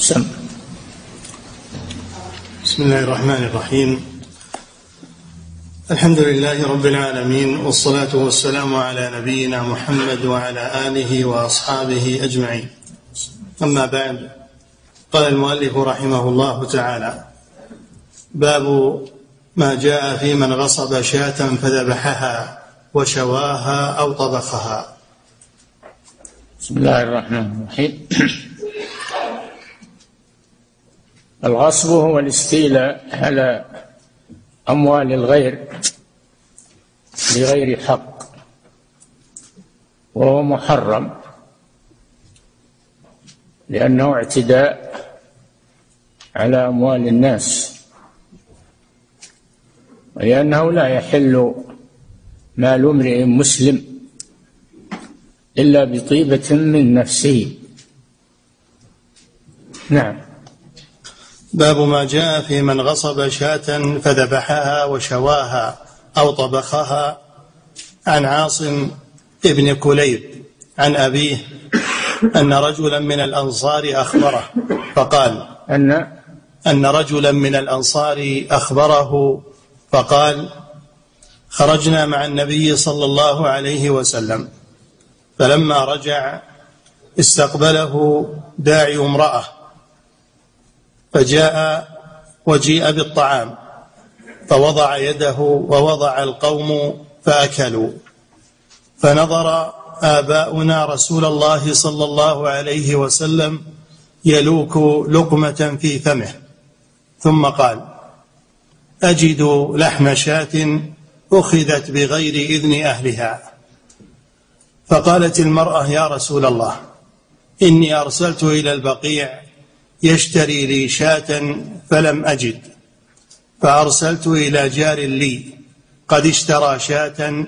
سم. بسم الله الرحمن الرحيم. الحمد لله رب العالمين والصلاة والسلام على نبينا محمد وعلى آله وأصحابه أجمعين. أما بعد قال المؤلف رحمه الله تعالى باب ما جاء في من غصب شاة فذبحها وشواها أو طبخها. بسم الله الرحمن الرحيم. الغصب هو الاستيلاء على أموال الغير بغير حق وهو محرم لأنه اعتداء على أموال الناس ولأنه لا يحل مال امرئ مسلم إلا بطيبة من نفسه. نعم. باب ما جاء في من غصب شاة فذبحها وشواها أو طبخها. عن عاصم ابن كليب عن أبيه أن رجلا من الأنصار أخبره فقال أن أن رجلا من الأنصار أخبره فقال خرجنا مع النبي صلى الله عليه وسلم. فلما رجع استقبله داعي امرأة فجاء وجيء بالطعام فوضع يده ووضع القوم فأكلوا. فنظر آباؤنا رسول الله صلى الله عليه وسلم يلوك لقمة في فمه ثم قال أجد لحم شاة أخذت بغير إذن أهلها. فقالت المرأة يا رسول الله إني أرسلت إلى البقيع يشتري لي شاة فلم أجد فأرسلت إلى جار لي قد اشترى شاة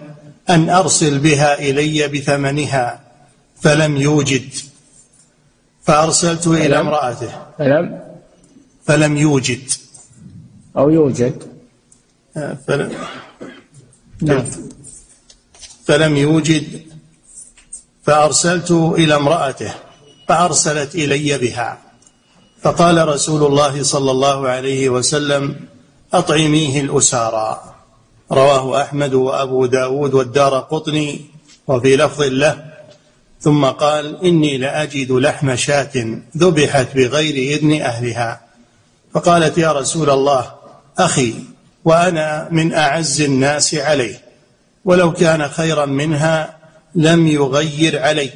أن أرسل بها إلي بثمنها فلم يوجد. فأرسلت إلى امرأته. فلم؟ فلم يوجد. أو يوجد. آه، فلم نعم. فلم يوجد. فأرسلت إلى امرأته فأرسلت إلي بها. فقال رسول الله صلى الله عليه وسلم أطعميه الأسارى. رواه أحمد وأبو داود والدار قطني وفي لفظ له. ثم قال إني لأجد لحم شاة ذبحت بغير إذن أهلها. فقالت يا رسول الله أخي وأنا من أعز الناس عليه ولو كان خيرا منها لم يغير علي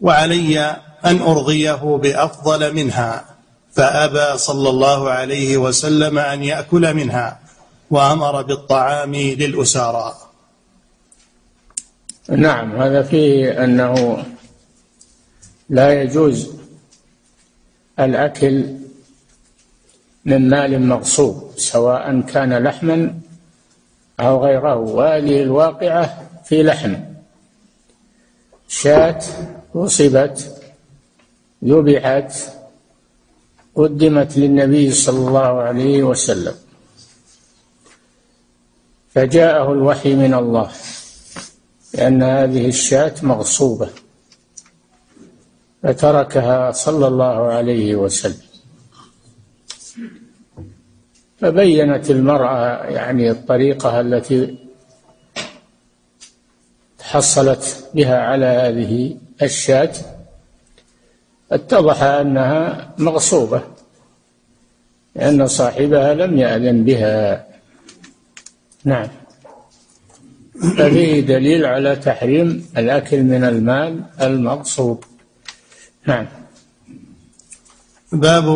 وعلي أن أرضيه بأفضل منها. فأبى صلى الله عليه وسلم أن يأكل منها وأمر بالطعام للأسارى. نعم هذا فيه أنه لا يجوز الأكل من مال مغصوب سواء كان لحما أو غيره. وهذه الواقعة في لحم. شاة وصبت ذبحت قدمت للنبي صلى الله عليه وسلم. فجاءه الوحي من الله لأن هذه الشاة مغصوبة. فتركها صلى الله عليه وسلم. فبينت المرأة يعني الطريقة التي تحصلت بها على هذه الشاة اتضح أنها مغصوبة لأن صاحبها لم يأذن بها. نعم. ففيه دليل على تحريم الأكل من المال المغصوب. نعم. باب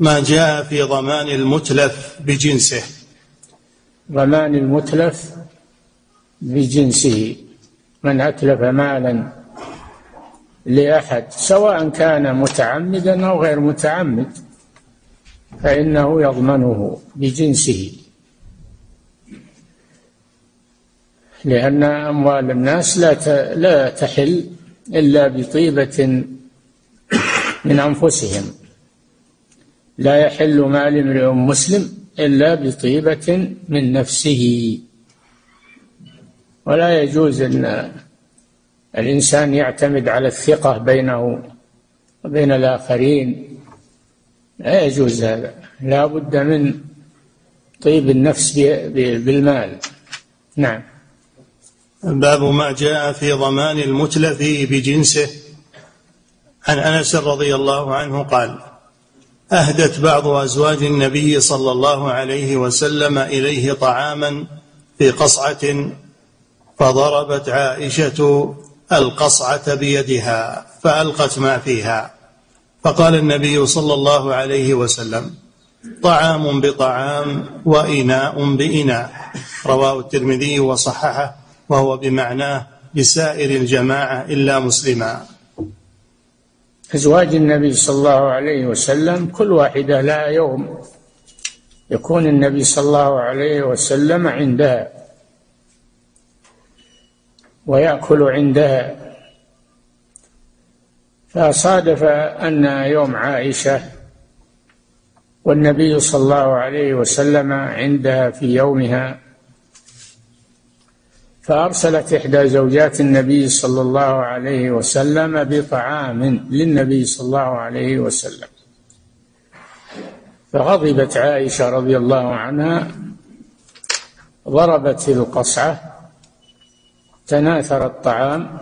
ما جاء في ضمان المتلف بجنسه. ضمان المتلف بجنسه. من أتلف مالا؟ لأحد سواء كان متعمدا أو غير متعمد فإنه يضمنه بجنسه. لأن أموال الناس لا لا تحل إلا بطيبة من أنفسهم. لا يحل مال امرئ مسلم إلا بطيبة من نفسه. ولا يجوز أن الإنسان يعتمد على الثقة بينه وبين الآخرين. لا يجوز هذا. لا بد من طيب النفس بالمال. نعم. باب ما جاء في ضمان المتلف بجنسه. عن أنس رضي الله عنه قال أهدت بعض أزواج النبي صلى الله عليه وسلم إليه طعاما في قصعة فضربت عائشة القصعة بيدها فألقت ما فيها. فقال النبي صلى الله عليه وسلم طعام بطعام وإناء بإناء. رواه الترمذي وصححه وهو بمعناه لسائر الجماعة إلا مسلما. أزواج النبي صلى الله عليه وسلم كل واحدة لها يوم. يكون النبي صلى الله عليه وسلم عندها. ويأكل عندها. فصادف أن يوم عائشة والنبي صلى الله عليه وسلم عندها في يومها فأرسلت إحدى زوجات النبي صلى الله عليه وسلم بطعام للنبي صلى الله عليه وسلم. فغضبت عائشة رضي الله عنها ضربت القصعة تناثر الطعام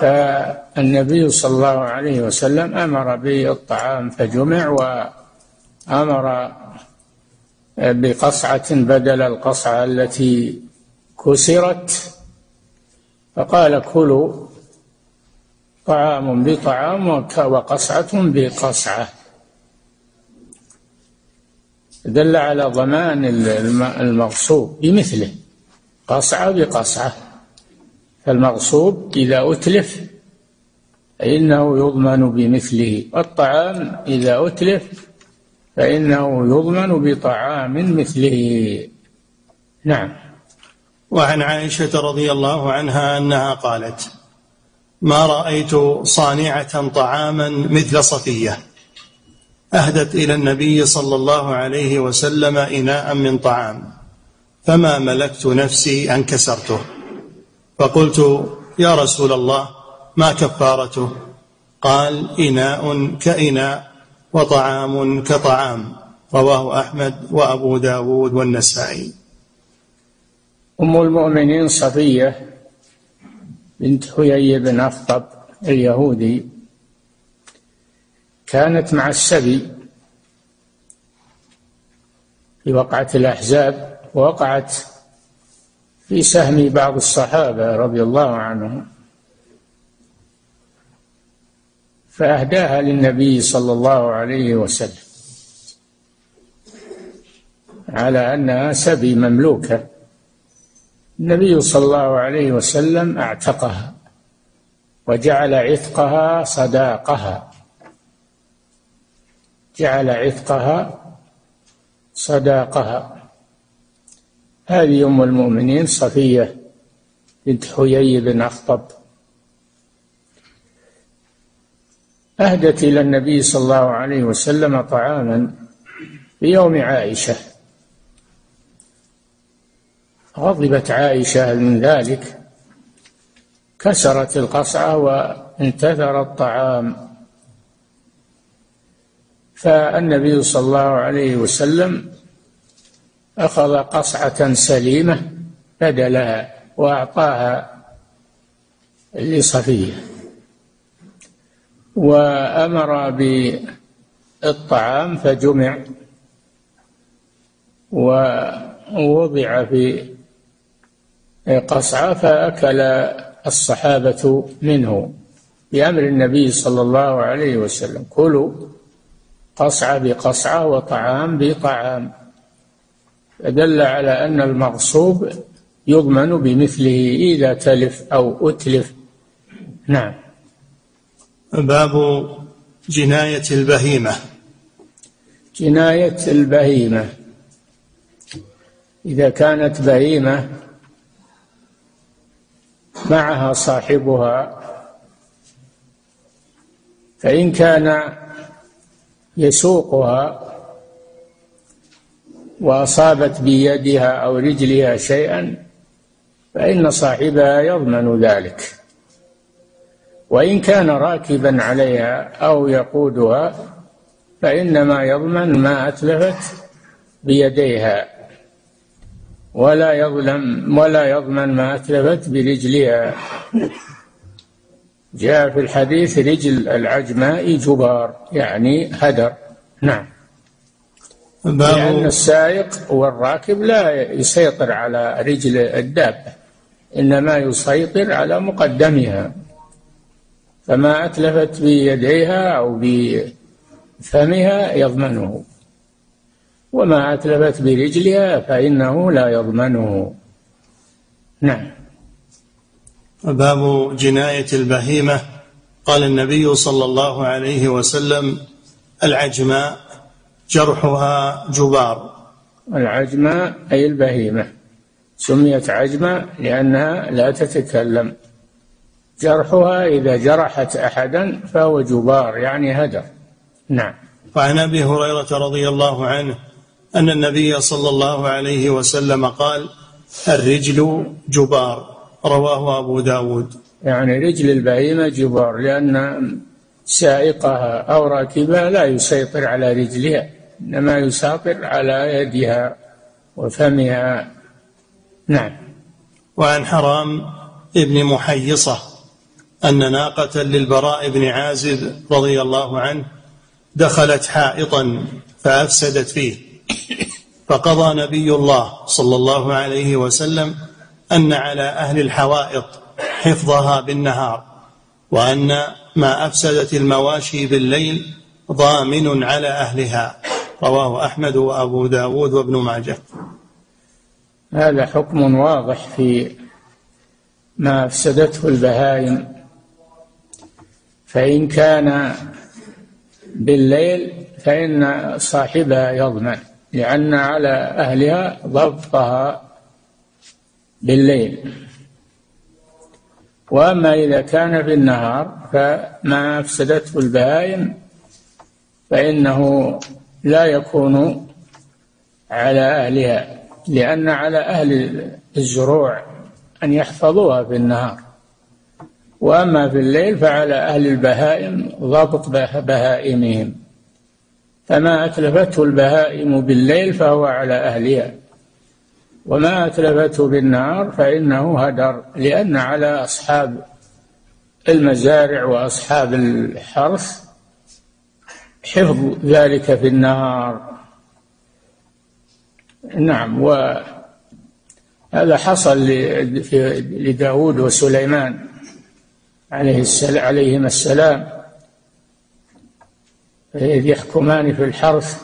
فالنبي صلى الله عليه وسلم أمر بالطعام فجمع وأمر بقصعة بدل القصعة التي كسرت فقال كلوا طعام بطعام وقصعة بقصعة. دل على ضمان المغصوب بمثله. قصعة بقصعة فالمغصوب إذا أتلف فإنه يضمن بمثله الطعام. إذا أتلف فإنه يضمن بطعام مثله. نعم. وعن عائشة رضي الله عنها أنها قالت ما رأيت صانعة طعاما مثل صفية. أهدت إلى النبي صلى الله عليه وسلم إناء من طعام. فما ملكت نفسي أن كسرته. فقلت يا رسول الله ما كفارته؟ قال إناء كإناء وطعام كطعام رواه أحمد وأبو داود والنسائي. أم المؤمنين صفية بنت حيي بن أخطب اليهودي كانت مع السبي في وقعة الأحزاب ووقعت في سهم بعض الصحابة رضي الله عنهم. فأهداها للنبي صلى الله عليه وسلم على أنها سبي مملوكة. النبي صلى الله عليه وسلم أعتقها وجعل عتقها صداقها. جعل عتقها صداقها. هذه أم المؤمنين صفية بنت حيي بن أخطب. أهدت إلى النبي صلى الله عليه وسلم طعاما في يوم عائشة. غضبت عائشة من ذلك كسرت القصعة وانتثر الطعام. فالنبي صلى الله عليه وسلم أخذ قصعة سليمة بدلها وأعطاها لصفيه. وأمر بالطعام فجمع ووضع في قصعة فأكل الصحابة منه. بأمر النبي صلى الله عليه وسلم كلوا قصعة بقصعة وطعام بطعام. فدل على أن المغصوب يضمن بمثله إذا تلف أو أتلف. نعم. باب جناية البهيمة. جناية البهيمة. إذا كانت بهيمة معها صاحبها فإن كان يسوقها وأصابت بيدها أو رجلها شيئا فإن صاحبها يضمن ذلك. وإن كان راكبا عليها أو يقودها فإنما يضمن ما أتلفت بيديها. ولا يظلم ولا يضمن ما أتلفت برجلها. جاء في الحديث رجل العجماء جبار يعني هدر. نعم. لأن السائق والراكب لا يسيطر على رجل الدابة إنما يسيطر على مقدمها. فما أتلفت بيديها أو بفمها يضمنه. وما أتلفت برجلها فإنه لا يضمنه. نعم. باب جناية البهيمة. قال النبي صلى الله عليه وسلم العجماء جرحها جبار. العجماء أي البهيمة. سميت عجمة لأنها لا تتكلم. جرحها إذا جرحت أحدا فهو جبار يعني هدر. نعم. وعن أبي هريرة رضي الله عنه أن النبي صلى الله عليه وسلم قال الرجل جبار. رواه أبو داود. يعني رجل البهيمة جبار لأن سائقها أو راكبها لا يسيطر على رجلها. إنما يسيطر على يدها وفمها. نعم. وعن حرام ابن محيصة أن ناقة للبراء بن عازب رضي الله عنه دخلت حائطا فأفسدت فيه. فقضى نبي الله صلى الله عليه وسلم أن على أهل الحوائط حفظها بالنهار وأن ما أفسدت المواشي بالليل ضامن على أهلها. رواه أحمد وأبو داود وابن ماجه. هذا حكم واضح في ما أفسدته البهائم. فإن كان بالليل فإن صاحبها يضمن لأن على أهلها ضبطها بالليل. وأما إذا كان في النهار فما أفسدته البهائم فإنه لا يكون على أهلها لأن على أهل الزروع أن يحفظوها في النهار. وأما في الليل فعلى أهل البهائم ضبط بهائمهم. فما أتلفته البهائم بالليل فهو على أهلها. وما أتلفته بالنهار فإنه هدر لأن على أصحاب المزارع وأصحاب الحرث حفظ ذلك في النهار نعم وهذا حصل لداود وسليمان عليه السلام عليهما السلام إذ يحكمان في الحرث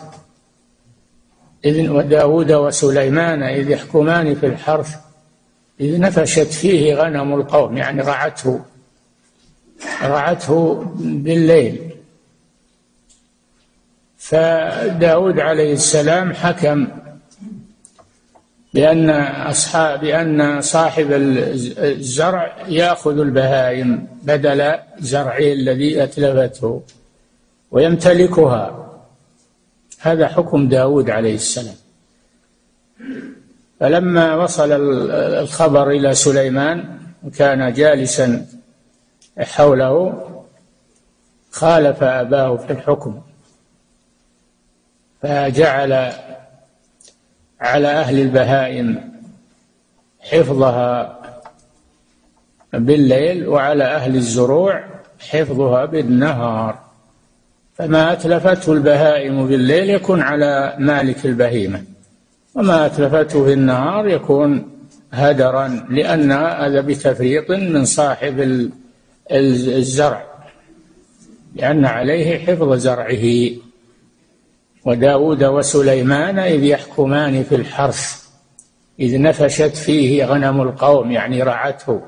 إذ وداود وسليمان إذ يحكمان في الحرث إذ نفشت فيه غنم القوم يعني رعته رعته بالليل. فداود عليه السلام حكم بأن أصحاب بأن صاحب الزرع يأخذ البهائم بدل زرعه الذي أتلفته ويمتلكها. هذا حكم داود عليه السلام. فلما وصل الخبر إلى سليمان وكان جالسا حوله خالف أباه في الحكم. فجعل على أهل البهائم حفظها بالليل وعلى أهل الزروع حفظها بالنهار. فما أتلفته البهائم بالليل يكون على مالك البهيمة وما أتلفته في النهار يكون هدرا لأن هذا بتفريط من صاحب الزرع لأن عليه حفظ زرعه. وداود وسليمان إذ يحكمان في الحرث إذ نفشت فيه غنم القوم يعني رعته.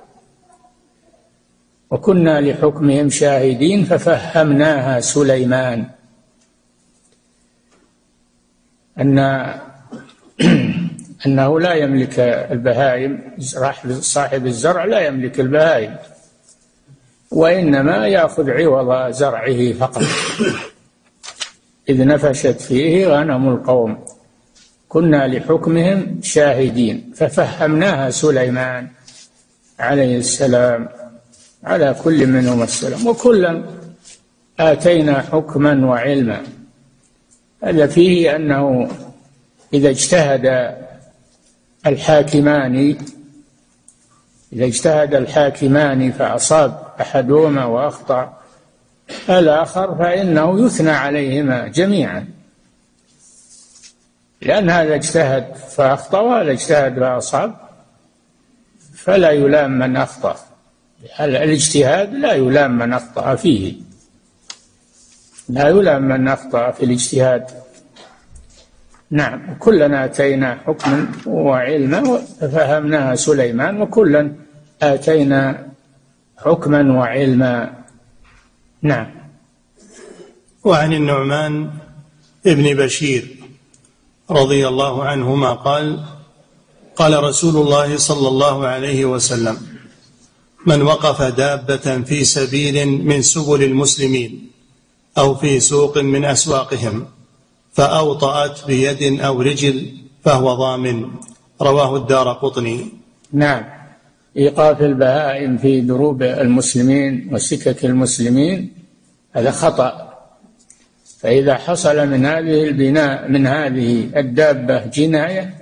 وكنا لحكمهم شاهدين ففهمناها سليمان. أن أنه لا يملك البهائم صاحب الزرع لا يملك البهائم وإنما يأخذ عوض زرعه فقط. إذ نفشت فيه غنم القوم. كنا لحكمهم شاهدين ففهمناها سليمان عليه السلام. على كل منهم السلام. وكلا آتينا حكما وعلما. هذا فيه أنه إذا اجتهد الحاكمان إذا اجتهد الحاكمان فأصاب أحدهما وأخطأ. الآخر فإنه يثنى عليهما جميعا. لأن هذا اجتهد فأخطأ وهذا اجتهد فأصاب فلا يلام من أخطأ. الاجتهاد لا يلام من أخطأ فيه. لا يلام من أخطأ في الاجتهاد. نعم كلنا آتينا حكما وعلما ففهمناها سليمان وكلا آتينا حكما وعلما. نعم. وعن النعمان ابن بشير رضي الله عنهما قال قال رسول الله صلى الله عليه وسلم من وقف دابة في سبيل من سبل المسلمين أو في سوق من أسواقهم فأوطأت بيد أو رجل فهو ضامن. رواه الدار قطني. نعم. إيقاف البهائم في دروب المسلمين وسكك المسلمين هذا خطأ. فإذا حصل من هذه البناء من هذه الدابة جناية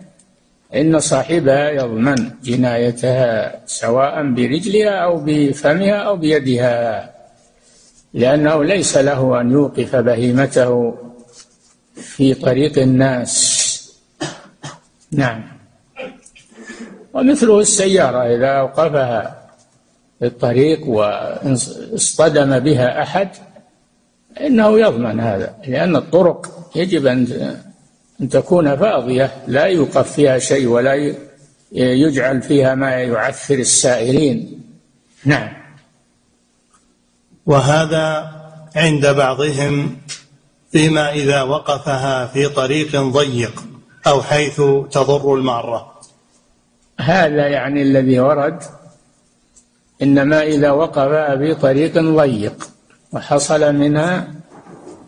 إن صاحبها يضمن جنايتها سواء برجلها أو بفمها أو بيدها لأنه ليس له أن يوقف بهيمته في طريق الناس. نعم. ومثله السيارة إذا أوقفها في الطريق واصطدم بها أحد إنه يضمن هذا لأن الطرق يجب أن تكون فاضية لا يوقف فيها شيء ولا يجعل فيها ما يعثر السائرين. نعم. وهذا عند بعضهم فيما إذا وقفها في طريق ضيق أو حيث تضر المارة هذا يعني الذي ورد إنما إذا وقفها في طريق ضيق وحصل منها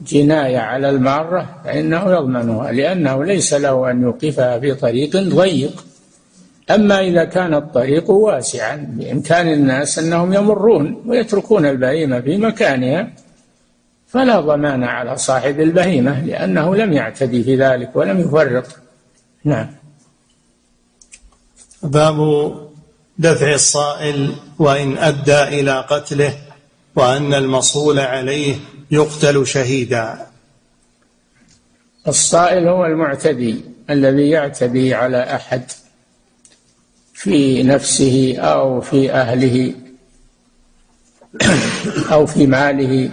جناية على المارة فإنه يضمنها لأنه ليس له أن يوقفها في طريق ضيق. أما إذا كان الطريق واسعا بإمكان الناس أنهم يمرون ويتركون البهيمة في مكانها فلا ضمان على صاحب البهيمة لأنه لم يعتدي في ذلك ولم يفرط نعم. باب دفع الصائل وإن أدى إلى قتله وأن المصول عليه يقتل شهيدا. الصائل هو المعتدي الذي يعتدي على أحد في نفسه أو في أهله أو في ماله.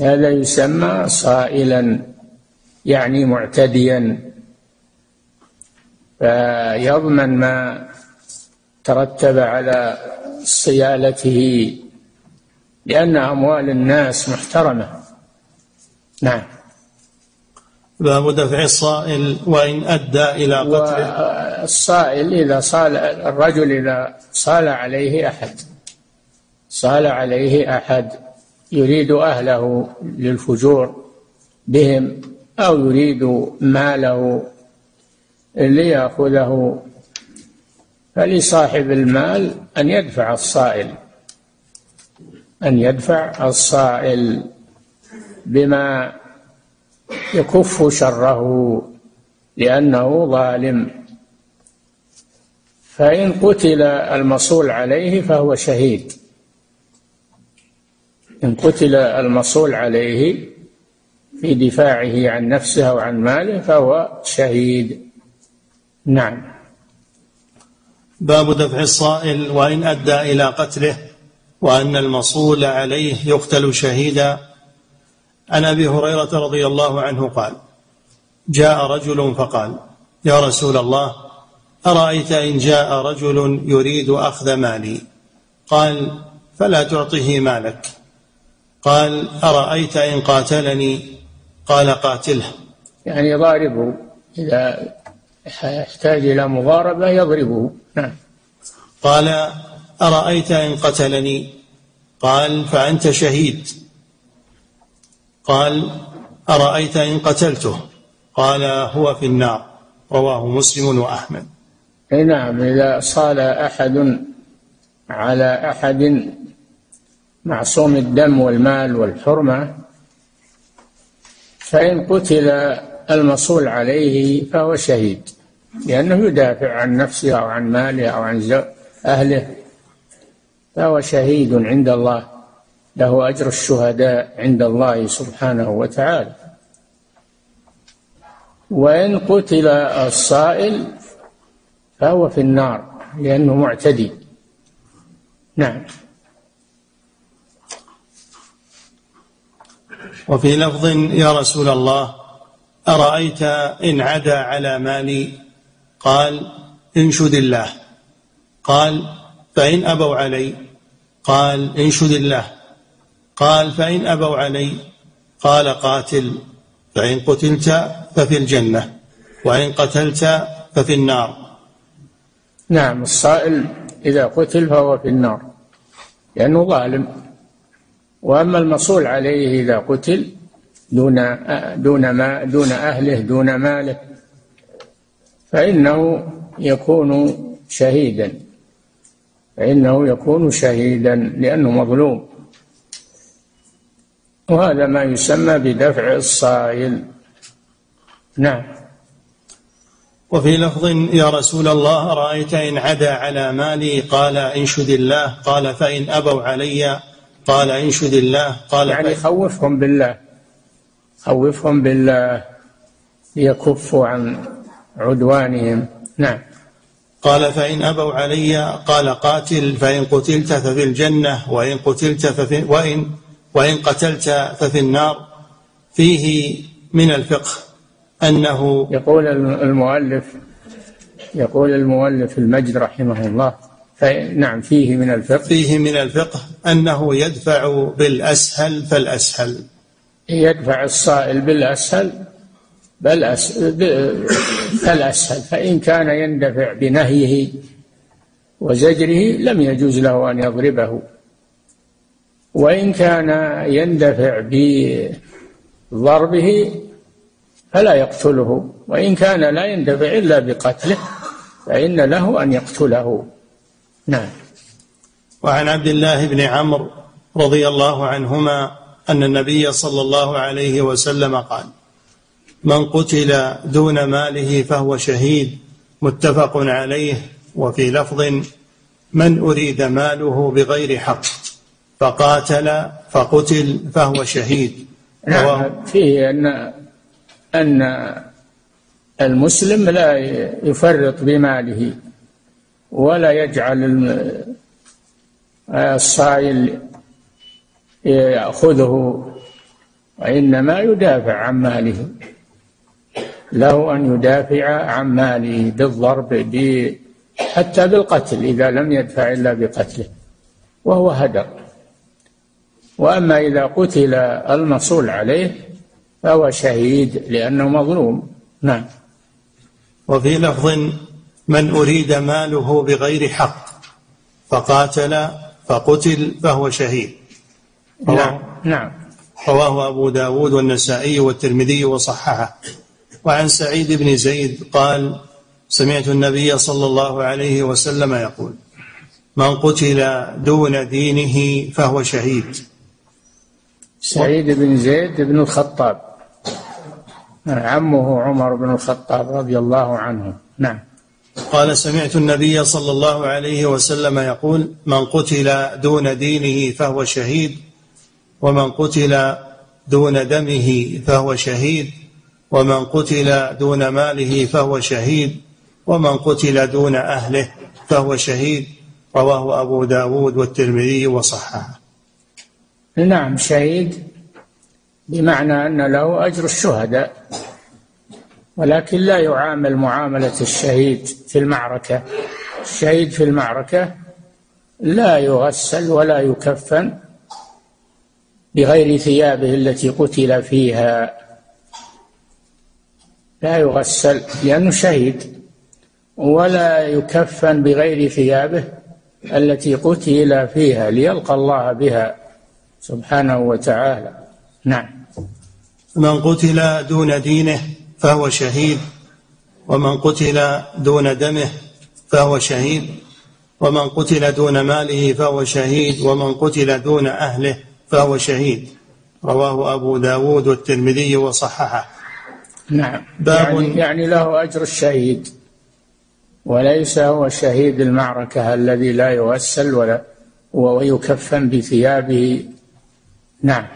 هذا يسمى صائلا يعني معتديا. فيضمن ما ترتب على صيالته لأن أموال الناس محترمة. نعم. باب دفع الصائل وإن أدى إلى قتله. الصائل إذا صال الرجل إذا صال عليه أحد. صال عليه أحد يريد أهله للفجور بهم أو يريد ماله ليأخذه فلصاحب المال أن يدفع الصائل أن يدفع الصائل بما يكف شره لأنه ظالم. فإن قتل المصول عليه فهو شهيد. إن قتل المصول عليه في دفاعه عن نفسه أو عن ماله فهو شهيد. نعم. باب دفع الصائل وإن أدى إلى قتله وأن المصول عليه يقتل شهيدا. عن أبي هريرة رضي الله عنه قال جاء رجل فقال يا رسول الله أرأيت إن جاء رجل يريد أخذ مالي؟ قال فلا تعطه مالك. قال أرأيت إن قاتلني؟ قال قاتله. يعني ضاربه إذا يحتاج إلى مضاربة يضربه. نعم. قال أرأيت إن قتلني؟ قال فأنت شهيد. قال أرأيت إن قتلته؟ قال هو في النار. رواه مسلم وأحمد. نعم إذا صال أحد على أحد معصوم الدم والمال والحرمة فإن قتل المصول عليه فهو شهيد لأنه يدافع عن نفسه أو عن ماله أو عن أهله. فهو شهيد عند الله له أجر الشهداء عند الله سبحانه وتعالى. وإن قتل الصائل فهو في النار لأنه معتدي. نعم. وفي لفظ يا رسول الله أرأيت إن عدا على مالي؟ قال انشد الله. قال فإن أبوا علي؟ قال انشد الله. قال فإن أبوا علي؟ قال قاتل. فإن قتلت ففي الجنة وإن قتلت ففي النار. نعم الصائل إذا قتل فهو في النار لأنه ظالم. وأما المصول عليه إذا قتل دون دون ما دون أهله دون ماله. فإنه يكون شهيدا. فإنه يكون شهيدا لأنه مظلوم. وهذا ما يسمى بدفع الصائل نعم. وفي لفظ يا رسول الله رأيت إن عدا على مالي قال انشد الله قال فإن أبوا علي قال انشد الله قال يعني خوفهم بالله. خوفهم بالله ليكفوا عن عدوانهم. نعم. قال فإن أبوا علي قال قاتل فإن قتلت ففي الجنة وإن قتلت ففي وإن وإن قتلت ففي النار. فيه من الفقه أنه يقول المؤلف يقول المؤلف المجد رحمه الله نعم فيه من الفقه. فيه من الفقه أنه يدفع بالأسهل فالأسهل. يدفع الصائل بالأسهل بل فالأسهل. فإن كان يندفع بنهيه وزجره لم يجوز له أن يضربه. وإن كان يندفع بضربه فلا يقتله. وإن كان لا يندفع إلا بقتله فإن له أن يقتله. نعم. وعن عبد الله بن عمرو رضي الله عنهما أن النبي صلى الله عليه وسلم قال من قتل دون ماله فهو شهيد متفق عليه وفي لفظ من أريد ماله بغير حق فقاتل فقتل فهو شهيد نعم فيه أن أن المسلم لا يفرط بماله ولا يجعل الصائل يأخذه وإنما يدافع عن ماله. له أن يدافع عن ماله بالضرب حتى بالقتل إذا لم يدفع إلا بقتله وهو هدر. وأما إذا قتل المصول عليه فهو شهيد لأنه مظلوم. نعم. وفي لفظ من أريد ماله بغير حق فقاتل فقتل فهو شهيد. نعم نعم. رواه أبو داود والنسائي والترمذي وصححه. وعن سعيد بن زيد قال سمعت النبي صلى الله عليه وسلم يقول من قتل دون دينه فهو شهيد. سعيد بن زيد بن الخطاب. عمه عمر بن الخطاب رضي الله عنه. نعم. قال سمعت النبي صلى الله عليه وسلم يقول من قتل دون دينه فهو شهيد. ومن قتل دون دمه فهو شهيد ومن قتل دون ماله فهو شهيد ومن قتل دون أهله فهو شهيد رواه أبو داود والترمذي وصححه. نعم شهيد بمعنى أن له أجر الشهداء ولكن لا يعامل معاملة الشهيد في المعركة. الشهيد في المعركة لا يغسل ولا يكفن بغير ثيابه التي قتل فيها. لا يغسل لأنه شهيد ولا يكفن بغير ثيابه التي قتل فيها ليلقى الله بها سبحانه وتعالى. نعم. من قتل دون دينه فهو شهيد ومن قتل دون دمه فهو شهيد ومن قتل دون ماله فهو شهيد ومن قتل دون أهله فهو شهيد. رواه أبو داود والترمذي وصححه. نعم. باب يعني, يعني له أجر الشهيد. وليس هو شهيد المعركة الذي لا يغسل ولا ويكفن بثيابه. نعم.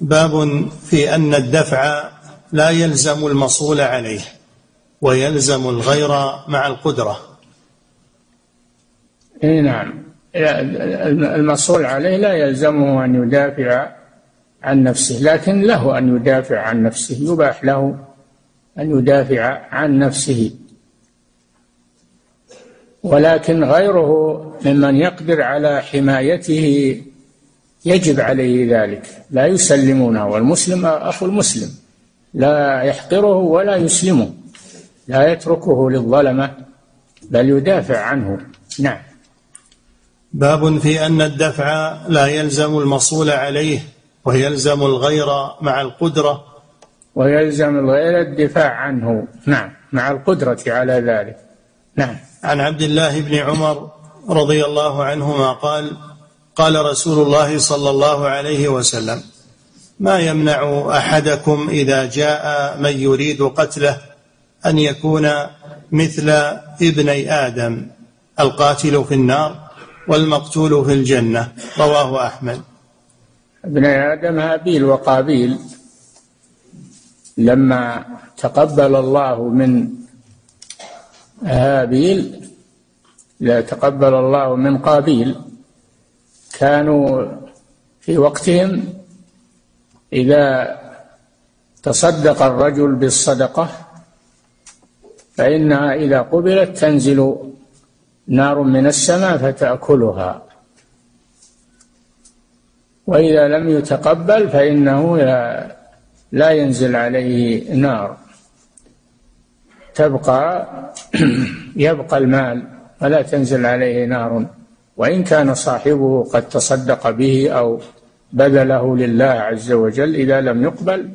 باب في أن الدفع لا يلزم المصول عليه ويلزم الغير مع القدرة. إي نعم. المصول عليه لا يلزمه أن يدافع عن نفسه لكن له أن يدافع عن نفسه يباح له أن يدافع عن نفسه. ولكن غيره ممن يقدر على حمايته يجب عليه ذلك لا يسلمونه والمسلم أخو المسلم لا يحقره ولا يسلمه لا يتركه للظلمة بل يدافع عنه. نعم. باب في أن الدفع لا يلزم المصول عليه ويلزم الغير مع القدرة. ويلزم الغير الدفاع عنه. نعم مع القدرة على ذلك. نعم. عن عبد الله بن عمر رضي الله عنهما قال قال رسول الله صلى الله عليه وسلم ما يمنع أحدكم إذا جاء من يريد قتله أن يكون مثل ابني آدم القاتل في النار؟ والمقتول في الجنة. رواه أحمد. ابني آدم هابيل وقابيل. لما تقبل الله من هابيل لا تقبل الله من قابيل كانوا في وقتهم إذا تصدق الرجل بالصدقة فإنها إذا قبلت تنزل نار من السماء فتأكلها. وإذا لم يتقبل فإنه لا, ينزل عليه نار. تبقى يبقى المال ولا تنزل عليه نار. وإن كان صاحبه قد تصدق به أو بذله لله عز وجل إذا لم يقبل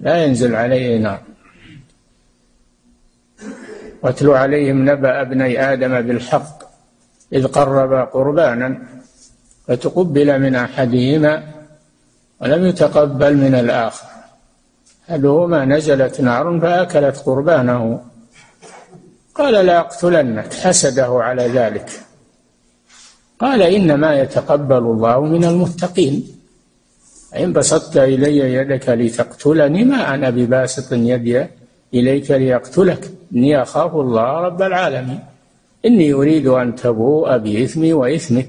لا ينزل عليه نار. واتل عليهم نبأ ابني آدم بالحق إذ قربا قربانا فتقبل من أحدهما ولم يتقبل من الآخر. أحدهما نزلت نار فأكلت قربانه. قال لا أقتلنك حسده على ذلك. قال إنما يتقبل الله من المتقين. إن بسطت إلي يدك لتقتلني ما أنا بباسط يدي إليك ليقتلك. إني أخاف الله رب العالمين. إني أريد أن تبوء بإثمي وإثمك.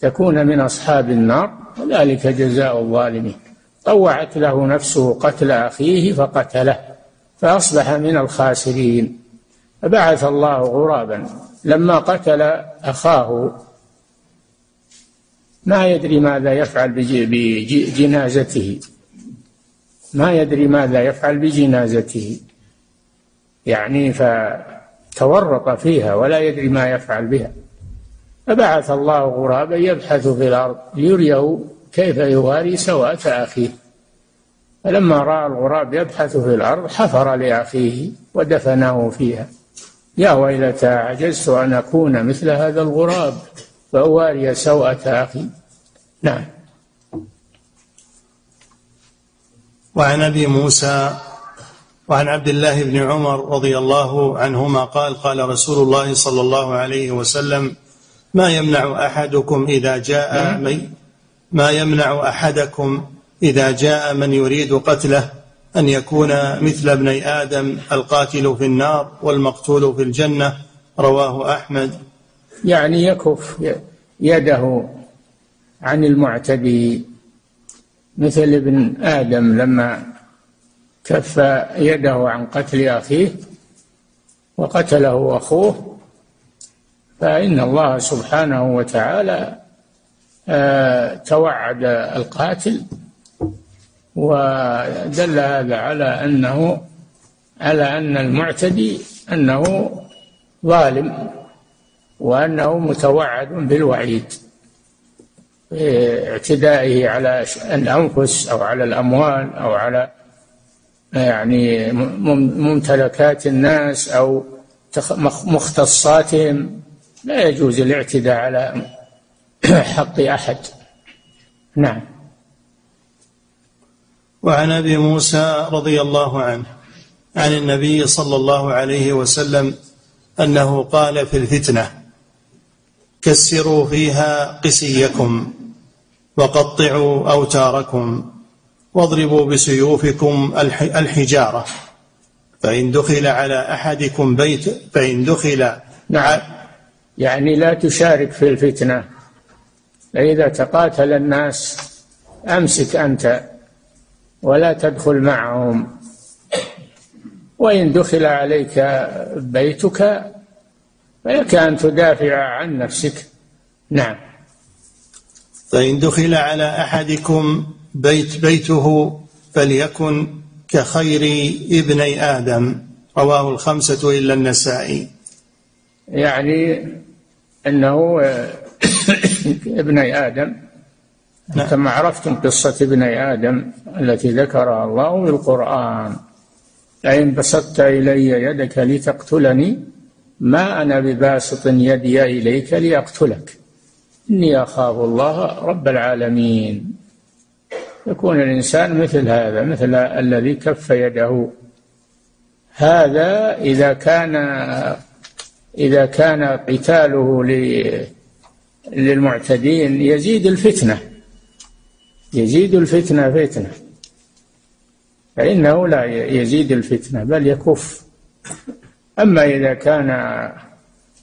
تكون من أصحاب النار وذلك جزاء الظالمين. طوعت له نفسه قتل أخيه فقتله فأصبح من الخاسرين. فبعث الله غرابا. لما قتل أخاه ما يدري ماذا يفعل بجنازته. ما يدري ماذا يفعل بجنازته. يعني فتورط فيها ولا يدري ما يفعل بها. فبعث الله غرابا يبحث في الأرض ليريه كيف يواري سوءة أخيه. فلما رأى الغراب يبحث في الأرض حفر لأخيه ودفنه فيها. يا ويلتى عجزت أن أكون مثل هذا الغراب فأواري سوءة أخي. نعم. وعن أبي موسى وعن عبد الله بن عمر رضي الله عنهما قال قال رسول الله صلى الله عليه وسلم ما يمنع أحدكم إذا جاء نعم. من ما يمنع أحدكم إذا جاء من يريد قتله أن يكون مثل ابني آدم القاتل في النار والمقتول في الجنة رواه أحمد يعني يكف يده عن المعتدي مثل ابن آدم لما كف يده عن قتل أخيه وقتله أخوه فإن الله سبحانه وتعالى آه، توعد القاتل ودل هذا على أنه على أن المعتدي أنه ظالم وأنه متوعد بالوعيد اعتدائه على الأنفس أو على الأموال أو على يعني ممتلكات الناس أو مختصاتهم لا يجوز الاعتداء على حق أحد. نعم. وعن أبي موسى رضي الله عنه عن النبي صلى الله عليه وسلم أنه قال في الفتنة كسروا فيها قسيكم وقطعوا أوتاركم. واضربوا بسيوفكم الحجارة. فإن دخل على أحدكم بيت فإن دخل نعم. يعني لا تشارك في الفتنة. فإذا تقاتل الناس أمسك أنت ولا تدخل معهم. وإن دخل عليك بيتك فلك أن تدافع عن نفسك. نعم. فإن دخل على أحدكم بيت بيته فليكن كخير ابني آدم. رواه الخمسة إلا النسائي. يعني أنه ابني آدم. نعم. كما عرفتم قصة ابني آدم التي ذكرها الله في القرآن. لئن بسطت إلي يدك لتقتلني ما أنا بباسط يدي إليك لأقتلك إني أخاف الله رب العالمين. يكون الإنسان مثل هذا مثل الذي كف يده. هذا إذا كان إذا كان قتاله للمعتدين يزيد الفتنة يزيد الفتنة فتنة. فإنه لا يزيد الفتنة بل يكف. أما إذا كان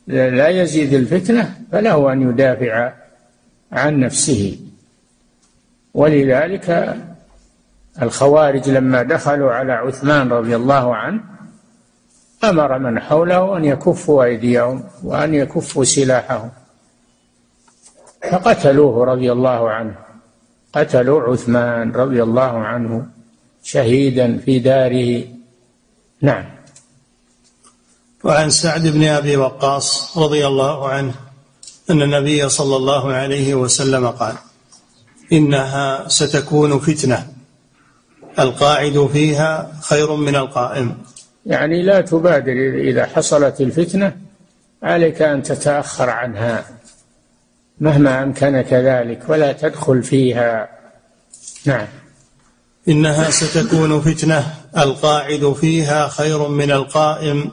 لا يزيد الفتنة فله أن يدافع عن نفسه. ولذلك الخوارج لما دخلوا على عثمان رضي الله عنه أمر من حوله أن يكفوا أيديهم وأن يكفوا سلاحهم فقتلوه رضي الله عنه قتلوا عثمان رضي الله عنه شهيدا في داره. نعم. وعن سعد بن أبي وقاص رضي الله عنه أن النبي صلى الله عليه وسلم قال إنها ستكون فتنة. القاعد فيها خير من القائم. يعني لا تبادر إذا حصلت الفتنة عليك أن تتأخر عنها. مهما أمكنك ذلك ولا تدخل فيها. نعم. إنها ستكون فتنة. القاعد فيها خير من القائم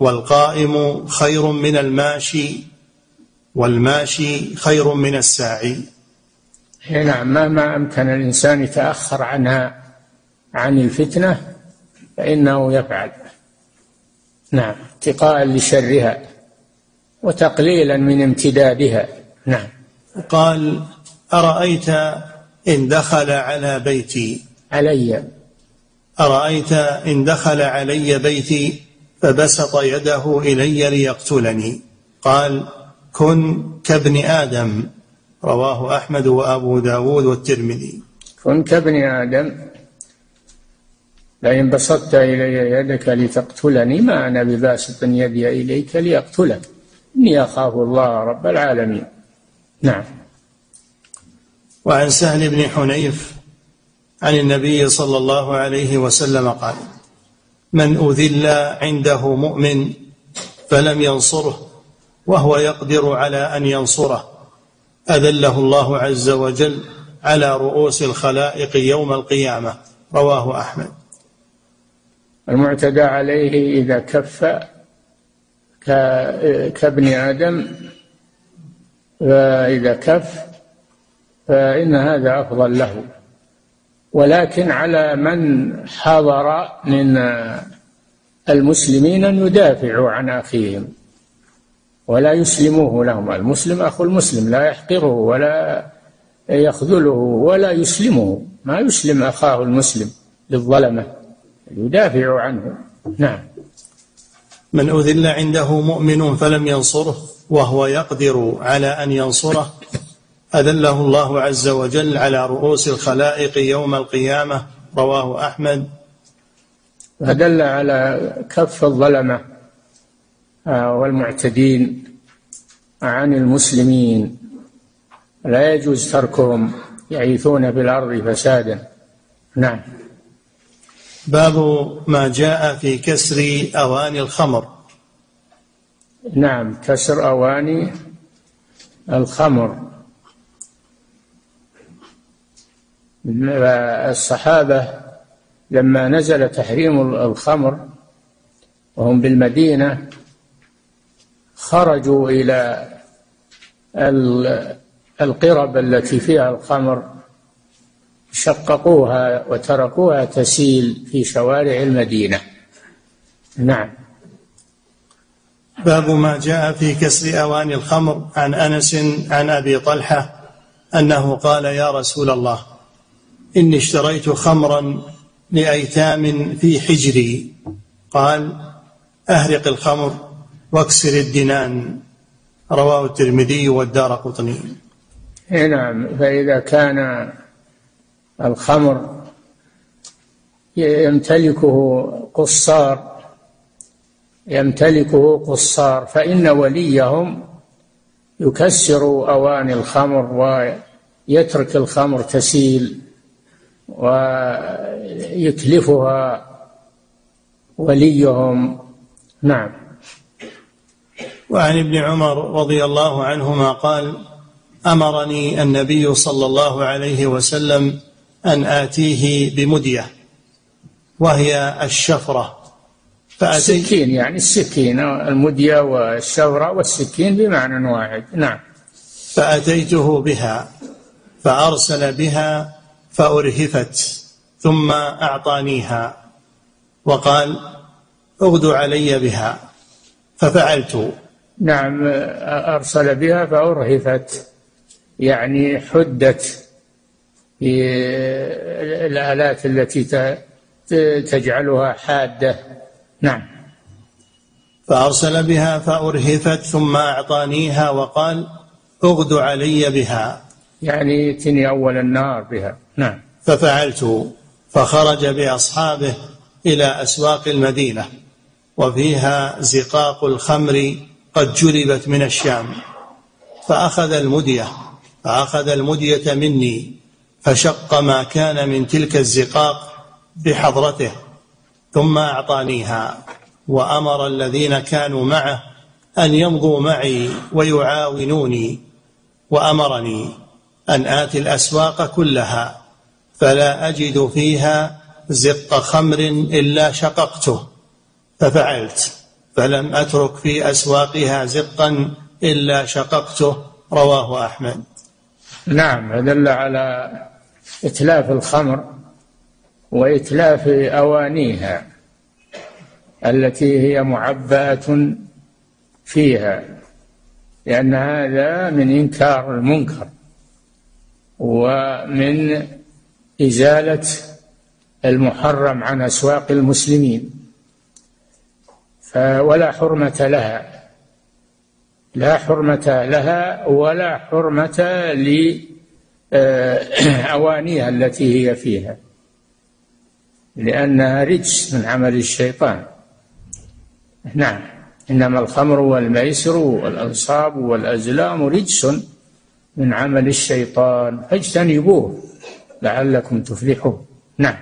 والقائم خير من الماشي والماشي خير من الساعي. نعم مهما أمكن الإنسان يتأخر عنها عن الفتنة فإنه يفعل. نعم اتقاء لشرها وتقليلا من امتدادها. نعم. قال أرأيت إن دخل على بيتي؟ علي. أرأيت إن دخل علي بيتي فبسط يده إلي ليقتلني؟ قال كن كابن آدم. رواه أحمد وأبو داود والترمذي. كن كابن آدم. لئن بسطت إلي يدك لتقتلني ما أنا بباسط يدي إليك لأقتلك إني أخاف الله رب العالمين. نعم. وعن سهل بن حنيف عن النبي صلى الله عليه وسلم قال من أذل عنده مؤمن فلم ينصره وهو يقدر على أن ينصره. أذله الله عز وجل على رؤوس الخلائق يوم القيامة. رواه أحمد. المعتدى عليه إذا كف كابن آدم فإذا كف فإن هذا أفضل له. ولكن على من حضر من المسلمين أن يدافعوا عن أخيهم. ولا يسلموه لهم المسلم أخو المسلم لا يحقره ولا يخذله ولا يسلمه. ما يسلم أخاه المسلم للظلمة يدافع عنه. نعم. من أذل عنده مؤمن فلم ينصره وهو يقدر على أن ينصره أذله الله عز وجل على رؤوس الخلائق يوم القيامة رواه أحمد. فدل على كف الظلمة. آه، والمعتدين عن المسلمين. لا يجوز تركهم يعيثون في الأرض فسادا. نعم. باب ما جاء في كسر أواني الخمر. نعم كسر أواني الخمر. الصحابة لما نزل تحريم الخمر وهم بالمدينة خرجوا إلى القرب التي فيها الخمر شققوها وتركوها تسيل في شوارع المدينة. نعم. باب ما جاء في كسر أواني الخمر عن أنس عن أبي طلحة أنه قال يا رسول الله إني اشتريت خمرا لأيتام في حجري. قال أهرق الخمر واكسر الدنان رواه الترمذي والدار قطني. نعم فإذا كان الخمر يمتلكه قصار يمتلكه قصار فإن وليهم يكسر أواني الخمر ويترك الخمر تسيل ويتلفها وليهم. نعم. وعن ابن عمر رضي الله عنهما قال أمرني النبي صلى الله عليه وسلم أن آتيه بمدية وهي الشفرة. السكين يعني السكين المدية والشفرة والسكين بمعنى واحد. نعم. فأتيته بها فأرسل بها فأرهفت ثم أعطانيها وقال اغدو علي بها. ففعلت. نعم أرسل بها فأرهفت. يعني حدت في الآلات التي تجعلها حادة. نعم. فأرسل بها فأرهفت ثم أعطانيها وقال أغد علي بها. يعني ائتني أول النهار بها. نعم. ففعلت فخرج بأصحابه إلى أسواق المدينة وفيها زقاق الخمر قد جلبت من الشام فأخذ المدية فأخذ المدية مني فشق ما كان من تلك الزقاق بحضرته ثم أعطانيها وأمر الذين كانوا معه أن يمضوا معي ويعاونوني وأمرني أن آتي الأسواق كلها فلا أجد فيها زق خمر إلا شققته ففعلت. فلم أترك في أسواقها زقا إلا شققته رواه أحمد. نعم دل على إتلاف الخمر وإتلاف أوانيها التي هي معبأة فيها لأن هذا من إنكار المنكر ومن إزالة المحرم عن أسواق المسلمين. ولا حرمة لها. لا حرمة لها ولا حرمة لأوانيها التي هي فيها. لأنها رجس من عمل الشيطان. نعم. إنما الخمر والميسر والأنصاب والأزلام رجس من عمل الشيطان. فاجتنبوه لعلكم تفلحون. نعم.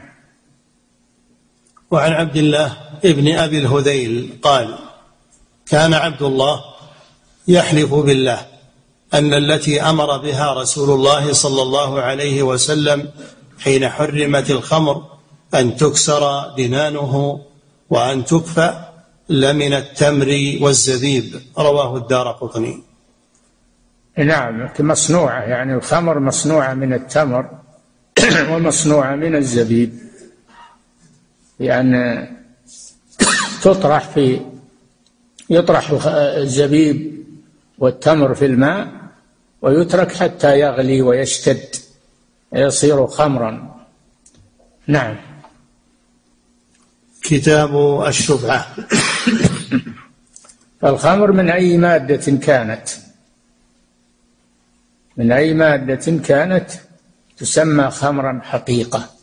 وعن عبد الله ابن أبي الهذيل قال كان عبد الله يحلف بالله أن التي أمر بها رسول الله صلى الله عليه وسلم حين حرمت الخمر أن تكسر دنانه وأن تكفى لمن التمر والزبيب. رواه الدار قطني. نعم مصنوعة يعني الخمر مصنوعة من التمر ومصنوعة من الزبيب. لأن تطرح في يطرح الزبيب والتمر في الماء ويترك حتى يغلي ويشتد يصير خمرا. نعم. كتاب الشبعة الخمر من أي مادة كانت؟ من أي مادة كانت تسمى خمرا حقيقة؟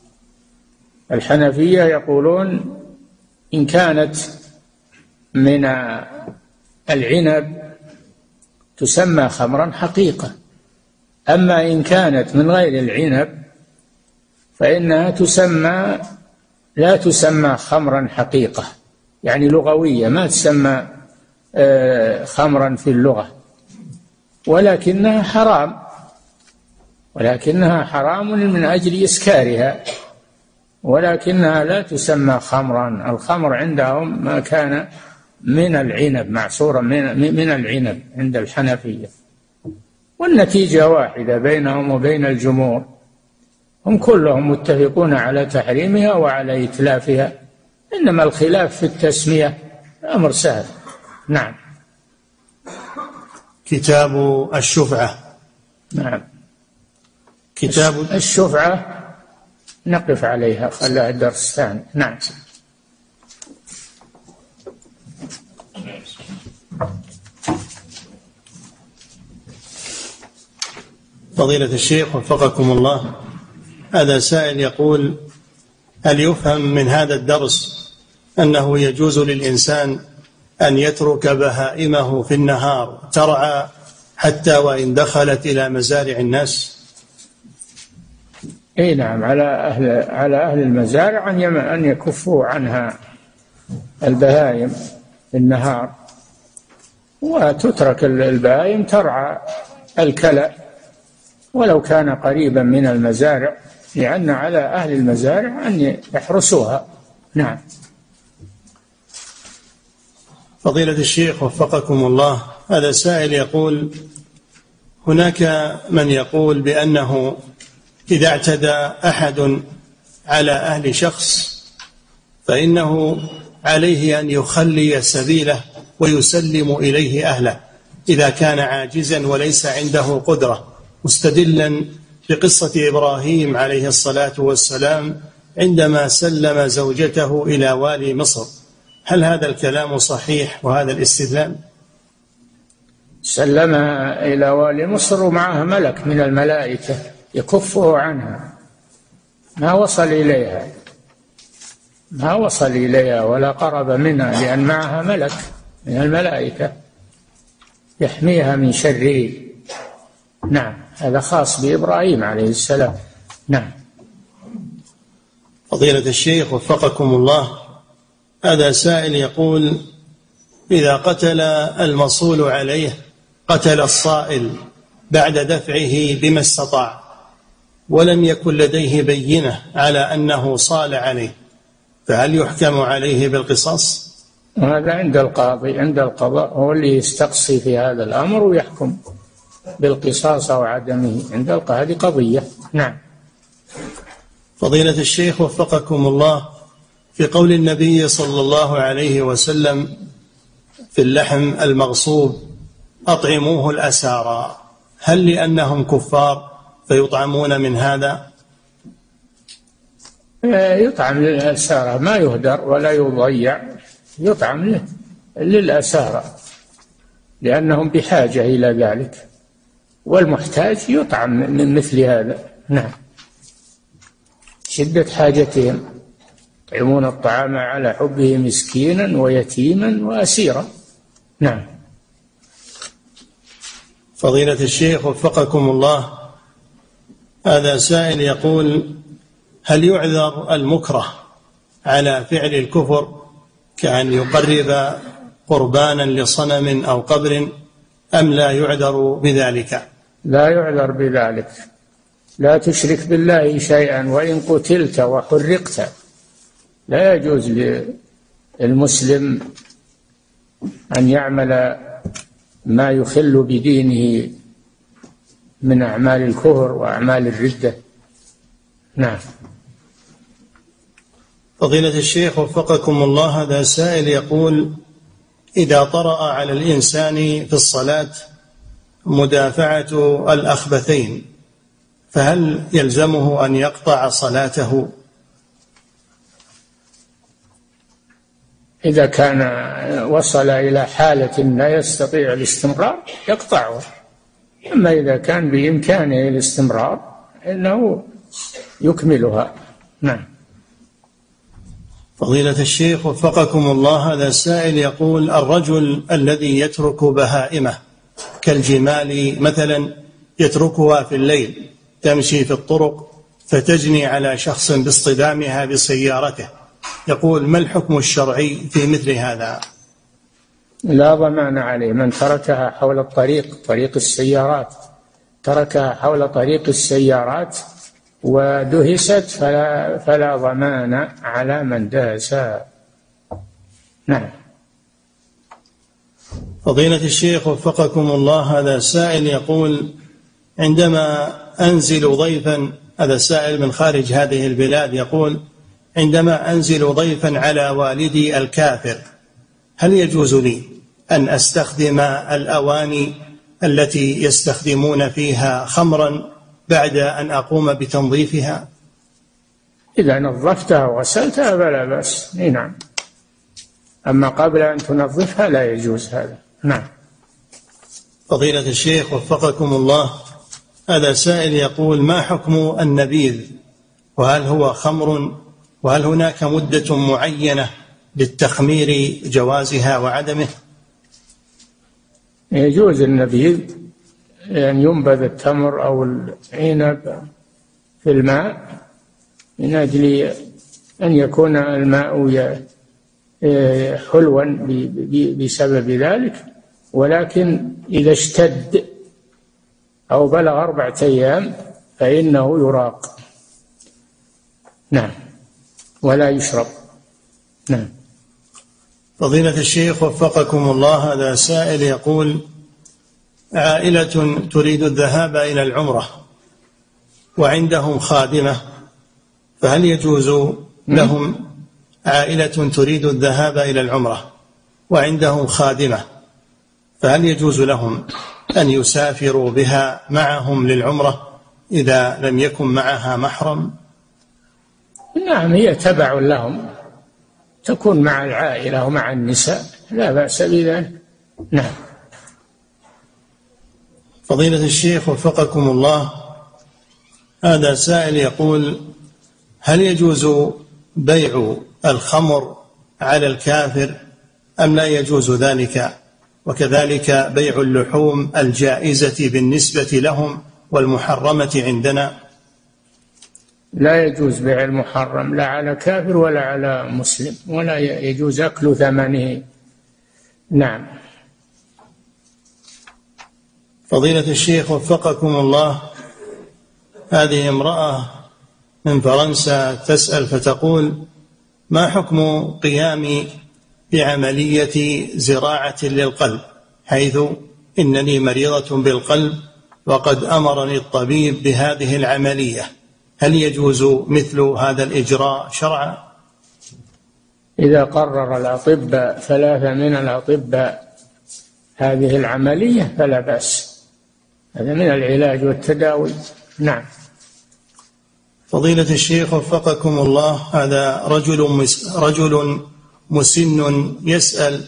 الحنفية يقولون إن كانت من العنب تسمى خمرا حقيقة. أما إن كانت من غير العنب فإنها تسمى لا تسمى خمرا حقيقة. يعني لغوية ما تسمى آه، خمرا في اللغة. ولكنها حرام. ولكنها حرام من أجل إسكارها. ولكنها لا تسمى خمرا. الخمر عندهم ما كان من العنب معصورا من من العنب عند الحنفية. والنتيجة واحدة بينهم وبين الجمهور. هم كلهم متفقون على تحريمها وعلى إتلافها. إنما الخلاف في التسمية أمر سهل. نعم. كتاب الشفعة. نعم. كتاب الشفعة نقف عليها خلها الدرس الثاني. نعم. فضيلة الشيخ وفقكم الله هذا سائل يقول هل يفهم من هذا الدرس أنه يجوز للإنسان أن يترك بهائمه في النهار ترعى حتى وإن دخلت إلى مزارع الناس؟ إي نعم على أهل على أهل المزارع أن أن يكفوا عنها البهائم في النهار. وتترك البهائم ترعى الكلى ولو كان قريبا من المزارع لأن على أهل المزارع أن يحرسوها. نعم. فضيلة الشيخ وفقكم الله. هذا سائل يقول هناك من يقول بأنه إذا اعتدى أحد على أهل شخص فإنه عليه أن يخلي سبيله ويسلم إليه أهله إذا كان عاجزا وليس عنده قدرة مستدلا بقصة إبراهيم عليه الصلاة والسلام عندما سلم زوجته إلى والي مصر. هل هذا الكلام صحيح وهذا الاستدلال؟ سلم إلى والي مصر ومعها ملك من الملائكة. يكفه عنها. ما وصل إليها. ما وصل إليها ولا قرب منها لأن معها ملك من الملائكة يحميها من شره. نعم هذا خاص بإبراهيم عليه السلام. نعم. فضيلة الشيخ وفقكم الله. هذا سائل يقول إذا قتل المصول عليه قتل الصائل بعد دفعه بما استطاع. ولم يكن لديه بينة على أنه صال عليه فهل يحكم عليه بالقصاص؟ هذا عند القاضي عند القضاء هو اللي يستقصي في هذا الأمر ويحكم بالقصاص أو عدمه. عند القاضي هذه قضية. نعم. فضيلة الشيخ وفقكم الله في قول النبي صلى الله عليه وسلم في اللحم المغصوب أطعموه الأسارى هل لأنهم كفار؟ فيطعمون من هذا؟ يطعم للأسارى ما يهدر ولا يضيع. يطعم للأسارى لأنهم بحاجة إلى ذلك. والمحتاج يطعم من مثل هذا. نعم. شدة حاجتهم. يطعمون الطعام على حبه مسكينا ويتيما وأسيرا. نعم. فضيلة الشيخ وفقكم الله هذا سائل يقول هل يعذر المكره على فعل الكفر كأن يقرب قربانا لصنم أو قبر أم لا يعذر بذلك؟ لا يعذر بذلك. لا تشرك بالله شيئا وإن قتلت وحرقت. لا يجوز للمسلم أن يعمل ما يخل بدينه من أعمال الكفر وأعمال الردة نعم. فضيلة الشيخ وفقكم الله هذا سائل يقول إذا طرأ على الإنسان في الصلاة مدافعة الأخبثين فهل يلزمه أن يقطع صلاته؟ إذا كان وصل إلى حالة لا يستطيع الاستمرار يقطعه. أما إذا كان بإمكانه الاستمرار إنه يكملها. نعم. فضيلة الشيخ وفقكم الله هذا السائل يقول الرجل الذي يترك بهائمة كالجمال مثلا يتركها في الليل تمشي في الطرق فتجني على شخص باصطدامها بسيارته. يقول ما الحكم الشرعي في مثل هذا؟ لا ضمأن عليه. من تركها حول الطريق طريق السيارات. تركها حول طريق السيارات ودهست فلا فلا ضمأن على من دهسها نعم. فضيلة الشيخ وفقكم الله هذا سائل يقول عندما أنزل ضيفا هذا سائل من خارج هذه البلاد يقول عندما أنزل ضيفا على والدي الكافر هل يجوز لي أن أستخدم الأواني التي يستخدمون فيها خمرا بعد أن أقوم بتنظيفها. إذا نظفتها وغسلتها فلا بأس. نعم. أما قبل أن تنظفها لا يجوز هذا. نعم. فضيلة الشيخ وفقكم الله. هذا سائل يقول ما حكم النبيذ؟ وهل هو خمر؟ وهل هناك مدة معينة للتخمير جوازها وعدمه؟ يجوز النبيذ أن يعني ينبذ التمر أو العنب في الماء من أجل أن يكون الماء حلوا بسبب ذلك. ولكن إذا اشتد أو بلغ أربعة أيام فإنه يراق. نعم. ولا يشرب. نعم. فضيلة الشيخ وفقكم الله هذا سائل يقول عائلة تريد الذهاب إلى العمرة وعندهم خادمة فهل يجوز لهم عائلة تريد الذهاب إلى العمرة وعندهم خادمة فهل يجوز لهم أن يسافروا بها معهم للعمرة إذا لم يكن معها محرم؟ نعم هي تبع لهم. تكون مع العائلة ومع النساء لا بأس بذلك. نعم. فضيلة الشيخ وفقكم الله. هذا سائل يقول هل يجوز بيع الخمر على الكافر أم لا يجوز ذلك؟ وكذلك بيع اللحوم الجائزة بالنسبة لهم والمحرمة عندنا. لا يجوز بيع المحرم لا على كافر ولا على مسلم ولا يجوز أكل ثمنه. نعم. فضيلة الشيخ وفقكم الله هذه امرأة من فرنسا تسأل فتقول ما حكم قيامي بعملية زراعة للقلب؟ حيث إنني مريضة بالقلب وقد أمرني الطبيب بهذه العملية. هل يجوز مثل هذا الإجراء شرعا؟ إذا قرر الأطباء ثلاثة من الأطباء هذه العملية فلا بأس. هذا من العلاج والتداوي نعم. فضيلة الشيخ وفقكم الله هذا رجل رجل مسن يسأل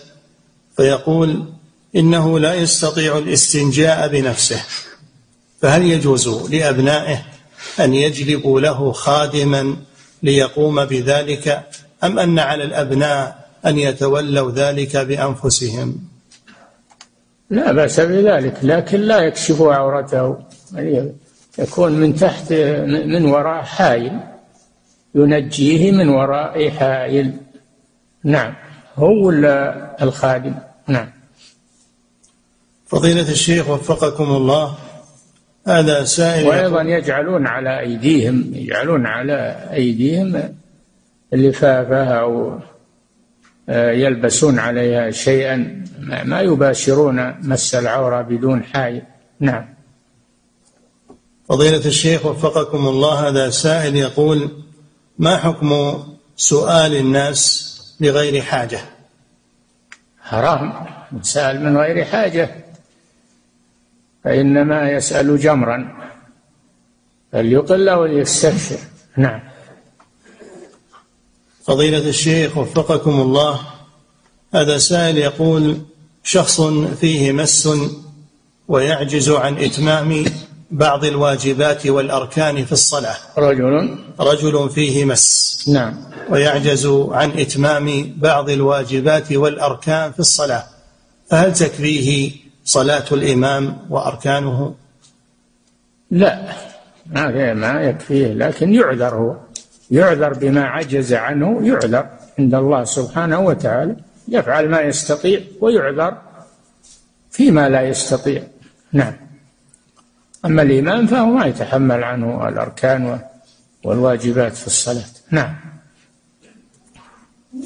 فيقول إنه لا يستطيع الاستنجاء بنفسه فهل يجوز لأبنائه أن يجلبوا له خادما ليقوم بذلك أم أن على الأبناء أن يتولوا ذلك بأنفسهم؟ لا بأس بذلك لكن لا يكشفوا عورته. يعني يكون من تحت من وراء حائل ينجيه من وراء حائل. نعم. هو الخادم؟ نعم. فضيلة الشيخ وفقكم الله هذا سائل وأيضا يجعلون على أيديهم يجعلون على أيديهم اللفافة أو آه، يلبسون عليها شيئا ما يباشرون مس العورة بدون حائل نعم. فضيلة الشيخ وفقكم الله هذا سائل يقول ما حكم سؤال الناس بغير حاجة؟ حرام. سأل من غير حاجة. فإنما يسأل جمرا فليقل وليستكثر نعم. فضيلة الشيخ وفقكم الله هذا سائل يقول شخص فيه مس ويعجز عن إتمام بعض الواجبات والأركان في الصلاة. رجل. رجل فيه مس نعم. ويعجز عن إتمام بعض الواجبات والأركان في الصلاة. فهل تكفيه صلاة الإمام وأركانه؟ لا ما ما يكفيه لكن يعذر هو. يعذر بما عجز عنه يعذر عند الله سبحانه وتعالى. يفعل ما يستطيع ويعذر فيما لا يستطيع. نعم. أما الإمام فهو ما يتحمل عنه الأركان والواجبات في الصلاة. نعم.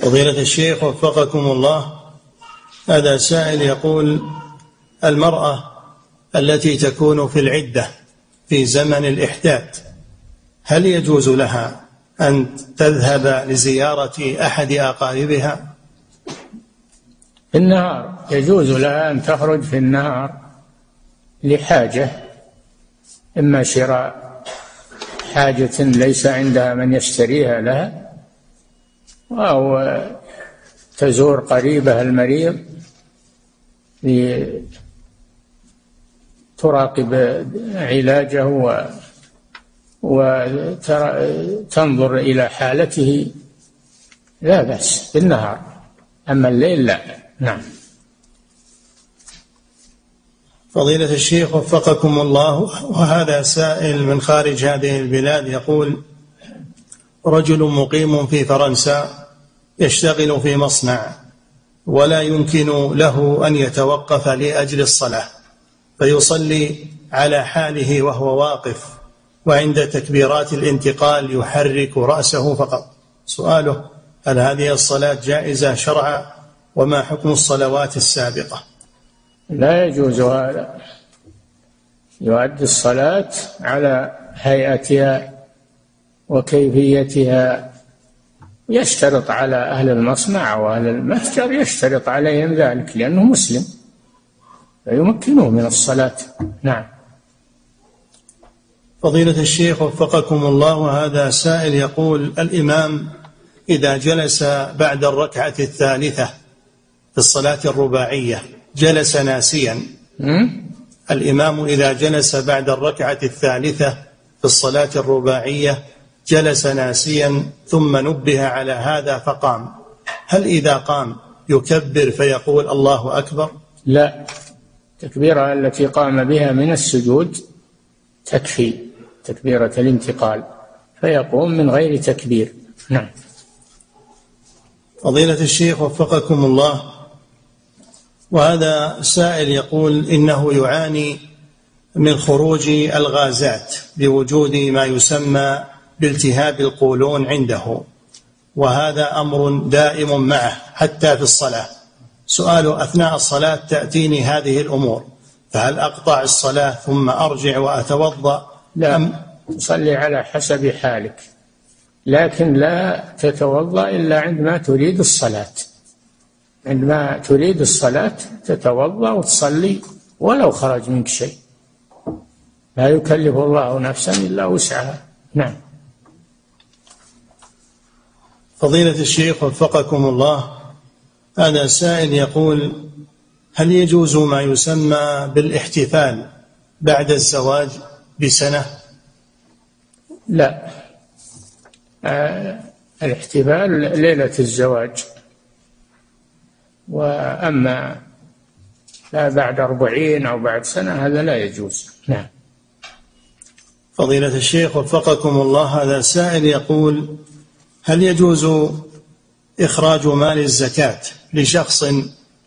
فضيلة الشيخ وفقكم الله هذا سائل يقول المرأة التي تكون في العدة في زمن الإحداث هل يجوز لها أن تذهب لزيارة أحد أقاربها؟ في النهار يجوز لها أن تخرج في النهار لحاجة إما شراء حاجة ليس عندها من يشتريها لها أو تزور قريبها المريض تراقب علاجه وتنظر إلى حالته لا بأس بالنهار. أما الليل لا. نعم. فضيلة الشيخ وفقكم الله وهذا سائل من خارج هذه البلاد يقول رجل مقيم في فرنسا يشتغل في مصنع ولا يمكن له أن يتوقف لأجل الصلاة. فيصلي على حاله وهو واقف وعند تكبيرات الانتقال يحرك رأسه فقط. سؤاله هل هذه الصلاة جائزة شرعا؟ وما حكم الصلوات السابقة؟ لا يجوز هذا. يؤدي الصلاة على هيئتها وكيفيتها. يشترط على أهل المصنع وأهل المتجر يشترط عليهم ذلك لأنه مسلم. فيمكنه من الصلاة. نعم. فضيلة الشيخ وفقكم الله هذا سائل يقول الإمام إذا جلس بعد الركعة الثالثة في الصلاة الرباعية جلس ناسيا. الإمام إذا جلس بعد الركعة الثالثة في الصلاة الرباعية جلس ناسيا ثم نبه على هذا فقام. هل إذا قام يكبر فيقول الله أكبر؟ لا. التكبيرة التي قام بها من السجود تكفي تكبيرة الانتقال فيقوم من غير تكبير. نعم. فضيلة الشيخ وفقكم الله. وهذا سائل يقول إنه يعاني من خروج الغازات بوجود ما يسمى بالتهاب القولون عنده وهذا أمر دائم معه حتى في الصلاة. سؤال أثناء الصلاة تأتيني هذه الأمور فهل أقطع الصلاة ثم أرجع وأتوضأ؟ لا أم؟ تصلي على حسب حالك لكن لا تتوضأ إلا عندما تريد الصلاة. عندما تريد الصلاة تتوضأ وتصلي ولو خرج منك شيء. لا يكلف الله نفسا إلا وسعها. نعم. فضيلة الشيخ وفقكم الله هذا سائل يقول هل يجوز ما يسمى بالاحتفال بعد الزواج بسنة؟ لا. آه الاحتفال ليلة الزواج. وأما لا بعد أربعين أو بعد سنة هذا لا يجوز. نعم. فضيلة الشيخ وفقكم الله هذا سائل يقول هل يجوز إخراج مال الزكاة لشخص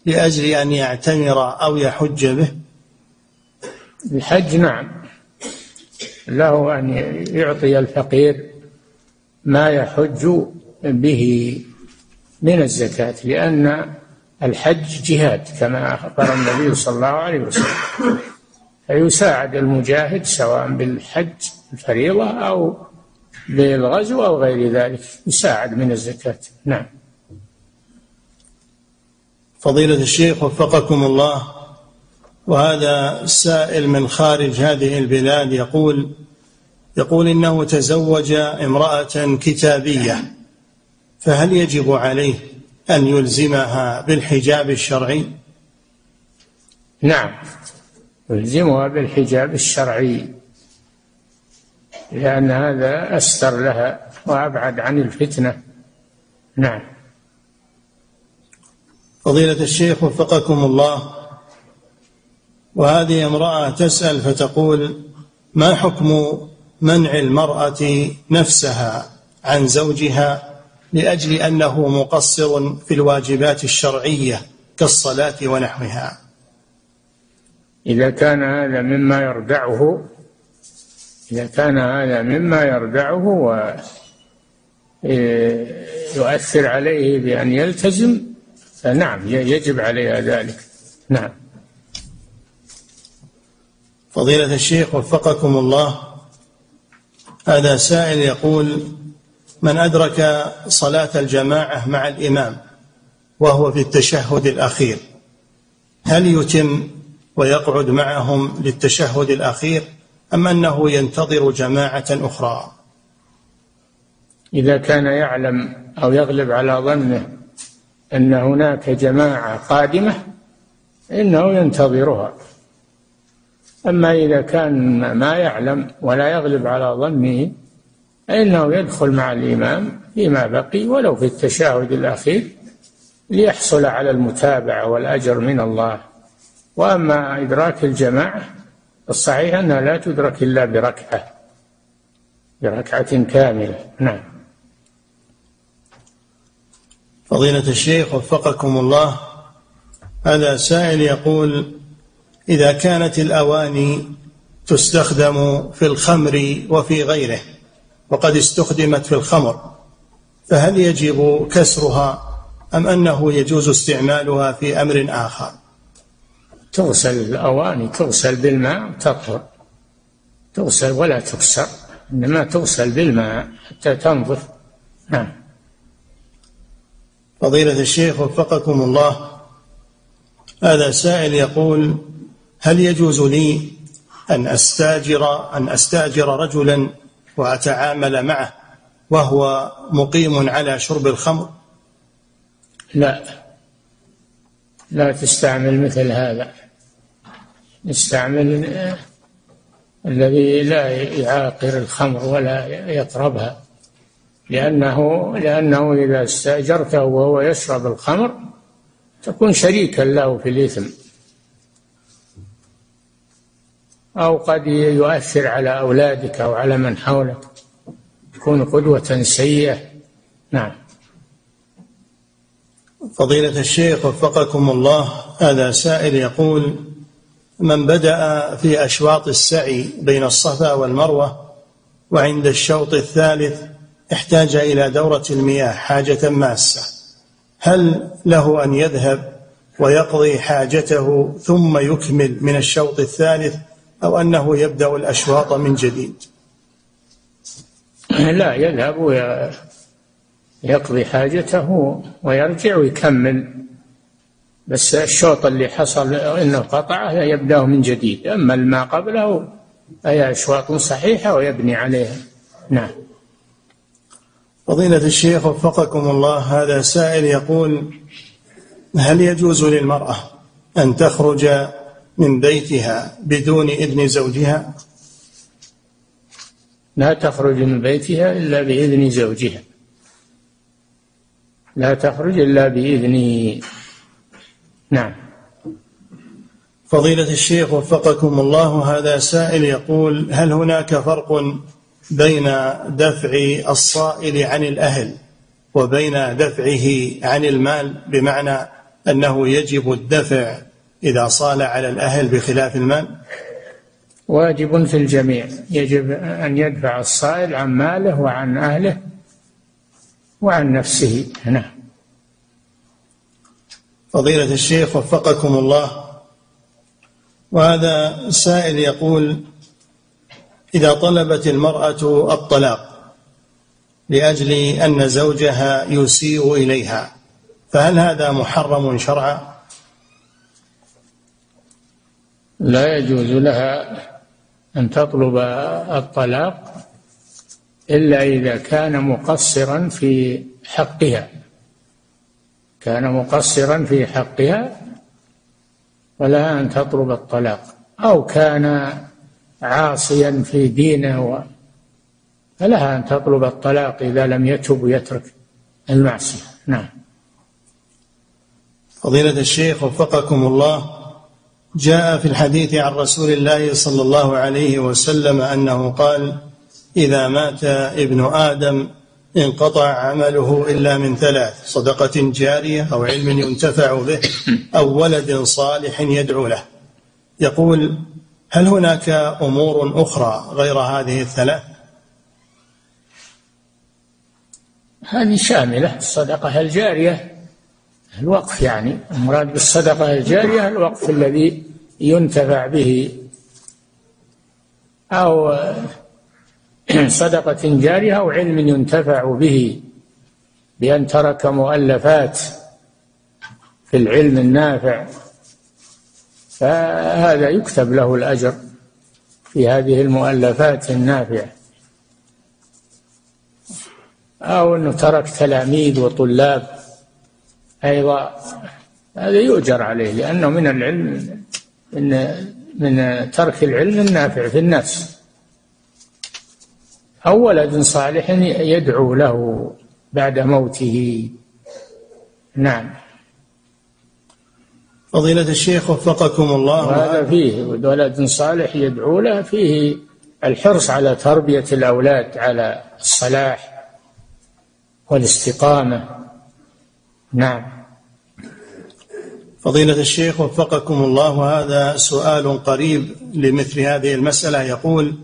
لأجل أن يعتمر أو يحج به؟ الحج نعم. له أن يعطي الفقير ما يحج به من الزكاة لأن الحج جهاد كما أخبر النبي صلى الله عليه وسلم. فيساعد المجاهد سواء بالحج الفريضة أو بالغزو أو غير ذلك يساعد من الزكاة. نعم. فضيلة الشيخ وفقكم الله. وهذا سائل من خارج هذه البلاد يقول يقول إنه تزوج امرأة كتابية فهل يجب عليه أن يلزمها بالحجاب الشرعي؟ نعم يلزمها بالحجاب الشرعي لأن هذا أستر لها وأبعد عن الفتنة. نعم. فضيلة الشيخ وفقكم الله. وهذه امرأة تسأل فتقول ما حكم منع المرأة نفسها عن زوجها لأجل أنه مقصر في الواجبات الشرعية كالصلاة ونحوها؟ إذا كان هذا مما يردعه إذا كان هذا مما يردعه ويؤثر عليه بأن يلتزم فنعم يجب عليها ذلك. نعم. فضيلة الشيخ وفقكم الله هذا سائل يقول من أدرك صلاة الجماعة مع الإمام وهو في التشهد الأخير هل يتم ويقعد معهم للتشهد الأخير أم أنه ينتظر جماعة أخرى؟ إذا كان يعلم أو يغلب على ظنه أن هناك جماعة قادمة إنه ينتظرها. أما إذا كان ما يعلم ولا يغلب على ظنه فإنه يدخل مع الإمام فيما بقي ولو في التشهد الأخير ليحصل على المتابعة والأجر من الله. وأما إدراك الجماعة الصحيح أنها لا تدرك إلا بركعة بركعة كاملة. نعم. فضيلة الشيخ وفقكم الله. هذا سائل يقول إذا كانت الأواني تستخدم في الخمر وفي غيره وقد استخدمت في الخمر فهل يجب كسرها أم أنه يجوز استعمالها في أمر آخر؟ تغسل الأواني تغسل بالماء تطهر. تغسل ولا تكسر إنما تغسل بالماء حتى تنظف. نعم. فضيلة الشيخ وفقكم الله. هذا سائل يقول هل يجوز لي أن أستاجر أن أستأجر رجلا وأتعامل معه وهو مقيم على شرب الخمر؟ لا. لا تستعمل مثل هذا. استعمل الذي لا يعاقر الخمر ولا يقربها لأنه لأنه إذا استأجرته وهو يشرب الخمر تكون شريكا له في الإثم. أو قد يؤثر على أولادك أو على من حولك. تكون قدوة سيئة. نعم. فضيلة الشيخ وفقكم الله هذا سائل يقول من بدأ في أشواط السعي بين الصفا والمروة وعند الشوط الثالث احتاج إلى دورة المياه حاجة ماسة. هل له أن يذهب ويقضي حاجته ثم يكمل من الشوط الثالث أو أنه يبدأ الأشواط من جديد؟ لا يذهب ويقضي حاجته ويرجع ويكمل. بس الشوط اللي حصل إنه قطعه يبدأه من جديد. أما ما قبله فهي أشواط صحيحة ويبني عليها نعم. فضيلة الشيخ وفقكم الله هذا سائل يقول هل يجوز للمرأة أن تخرج من بيتها بدون إذن زوجها؟ لا تخرج من بيتها إلا بإذن زوجها. لا تخرج إلا بإذنه نعم. فضيلة الشيخ وفقكم الله هذا سائل يقول هل هناك فرق بين دفع الصائل عن الأهل وبين دفعه عن المال بمعنى أنه يجب الدفع إذا صال على الأهل بخلاف المال؟ واجب في الجميع. يجب أن يدفع الصائل عن ماله وعن أهله وعن نفسه. نعم. فضيلة الشيخ وفقكم الله. وهذا سائل يقول إذا طلبت المرأة الطلاق لأجل أن زوجها يسيء إليها فهل هذا محرم شرعا؟ لا يجوز لها أن تطلب الطلاق إلا إذا كان مقصرا في حقها كان مقصرا في حقها فلها أن تطلب الطلاق أو كان عاصيا في دينه فلها أن تطلب الطلاق إذا لم يتب ويترك المعصية. نعم. فضيلة الشيخ وفقكم الله جاء في الحديث عن رسول الله صلى الله عليه وسلم أنه قال إذا مات ابن آدم انقطع عمله إلا من ثلاث صدقة جارية أو علم ينتفع به أو ولد صالح يدعو له. يقول هل هناك أمور أخرى غير هذه الثلاث؟ هذه شاملة الصدقة الجارية. الوقف يعني المراد بالصدقة الجارية الوقف الذي ينتفع به أو صدقة جارية أو علم ينتفع به بأن ترك مؤلفات في العلم النافع. فهذا يكتب له الأجر في هذه المؤلفات النافعة. أو أنه ترك تلاميذ وطلاب أيضا هذا يؤجر عليه لأنه من العلم من من ترك العلم النافع في الناس أو ولد صالح يدعو له بعد موته. نعم. فضيلة الشيخ وفقكم الله. وهذا فيه ولد صالح يدعو له فيه الحرص على تربية الأولاد على الصلاح والاستقامة. نعم. فضيلة الشيخ وفقكم الله هذا سؤال قريب لمثل هذه المسألة. يقول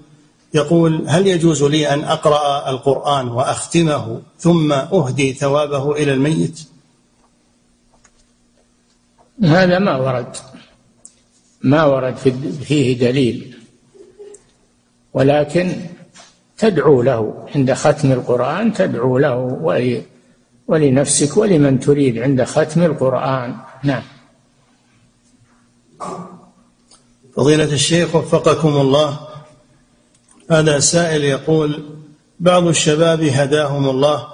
يقول هل يجوز لي أن أقرأ القرآن وأختمه ثم أهدي ثوابه إلى الميت؟ هذا ما ورد. ما ورد فيه دليل. ولكن تدعو له عند ختم القرآن تدعو له ولنفسك ولمن تريد عند ختم القرآن. نعم. فضيلة الشيخ وفقكم الله. هذا سائل يقول بعض الشباب هداهم الله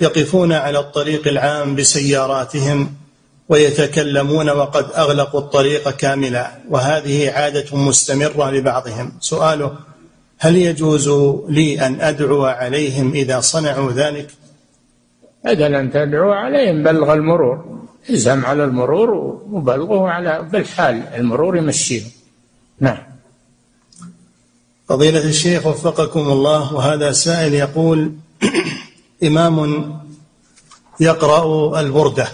يقفون على الطريق العام بسياراتهم ويتكلمون وقد أغلقوا الطريق كاملا وهذه عادة مستمرة لبعضهم. سؤاله هل يجوز لي أن أدعو عليهم إذا صنعوا ذلك؟ بدل أن تدعو عليهم بلغ المرور. الزم على المرور وبلغه على بالحال المرور يمشيهم. نعم. فضيلة الشيخ وفقكم الله وهذا سائل يقول إمام يقرأ البردة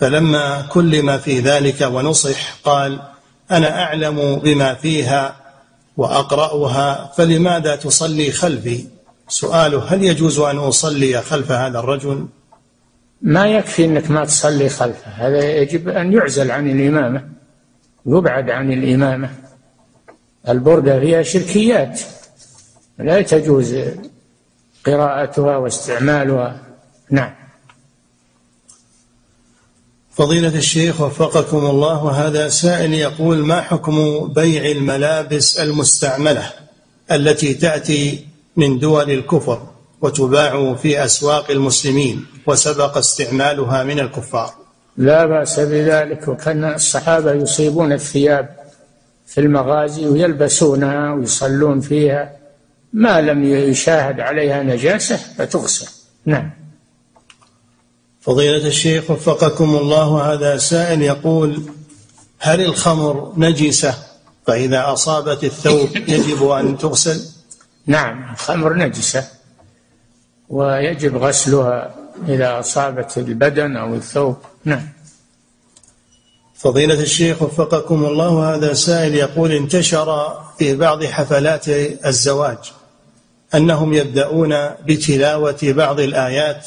فلما كلم في ذلك ونصح قال أنا أعلم بما فيها وأقرأها فلماذا تصلي خلفي؟ سؤاله هل يجوز أن أصلي خلف هذا الرجل؟ ما يكفي أنك ما تصلي خلفه هذا يجب أن يعزل عن الإمامة يبعد عن الإمامة. البردة فيها شركيات لا تجوز قراءتها واستعمالها. نعم. فضيلة الشيخ وفقكم الله هذا سائل يقول ما حكم بيع الملابس المستعملة التي تأتي من دول الكفر وتباع في أسواق المسلمين وسبق استعمالها من الكفار؟ لا بأس بذلك وكان الصحابة يصيبون الثياب في المغازي ويلبسونها ويصلون فيها ما لم يشاهد عليها نجاسة فتغسل. نعم. فضيلة الشيخ وفقكم الله هذا سائل يقول هل الخمر نجسة فإذا أصابت الثوب يجب أن تغسل؟ نعم الخمر نجسة ويجب غسلها إذا أصابت البدن أو الثوب. نعم. فضيلة الشيخ وفقكم الله هذا سائل يقول انتشر في بعض حفلات الزواج أنهم يبدأون بتلاوة بعض الآيات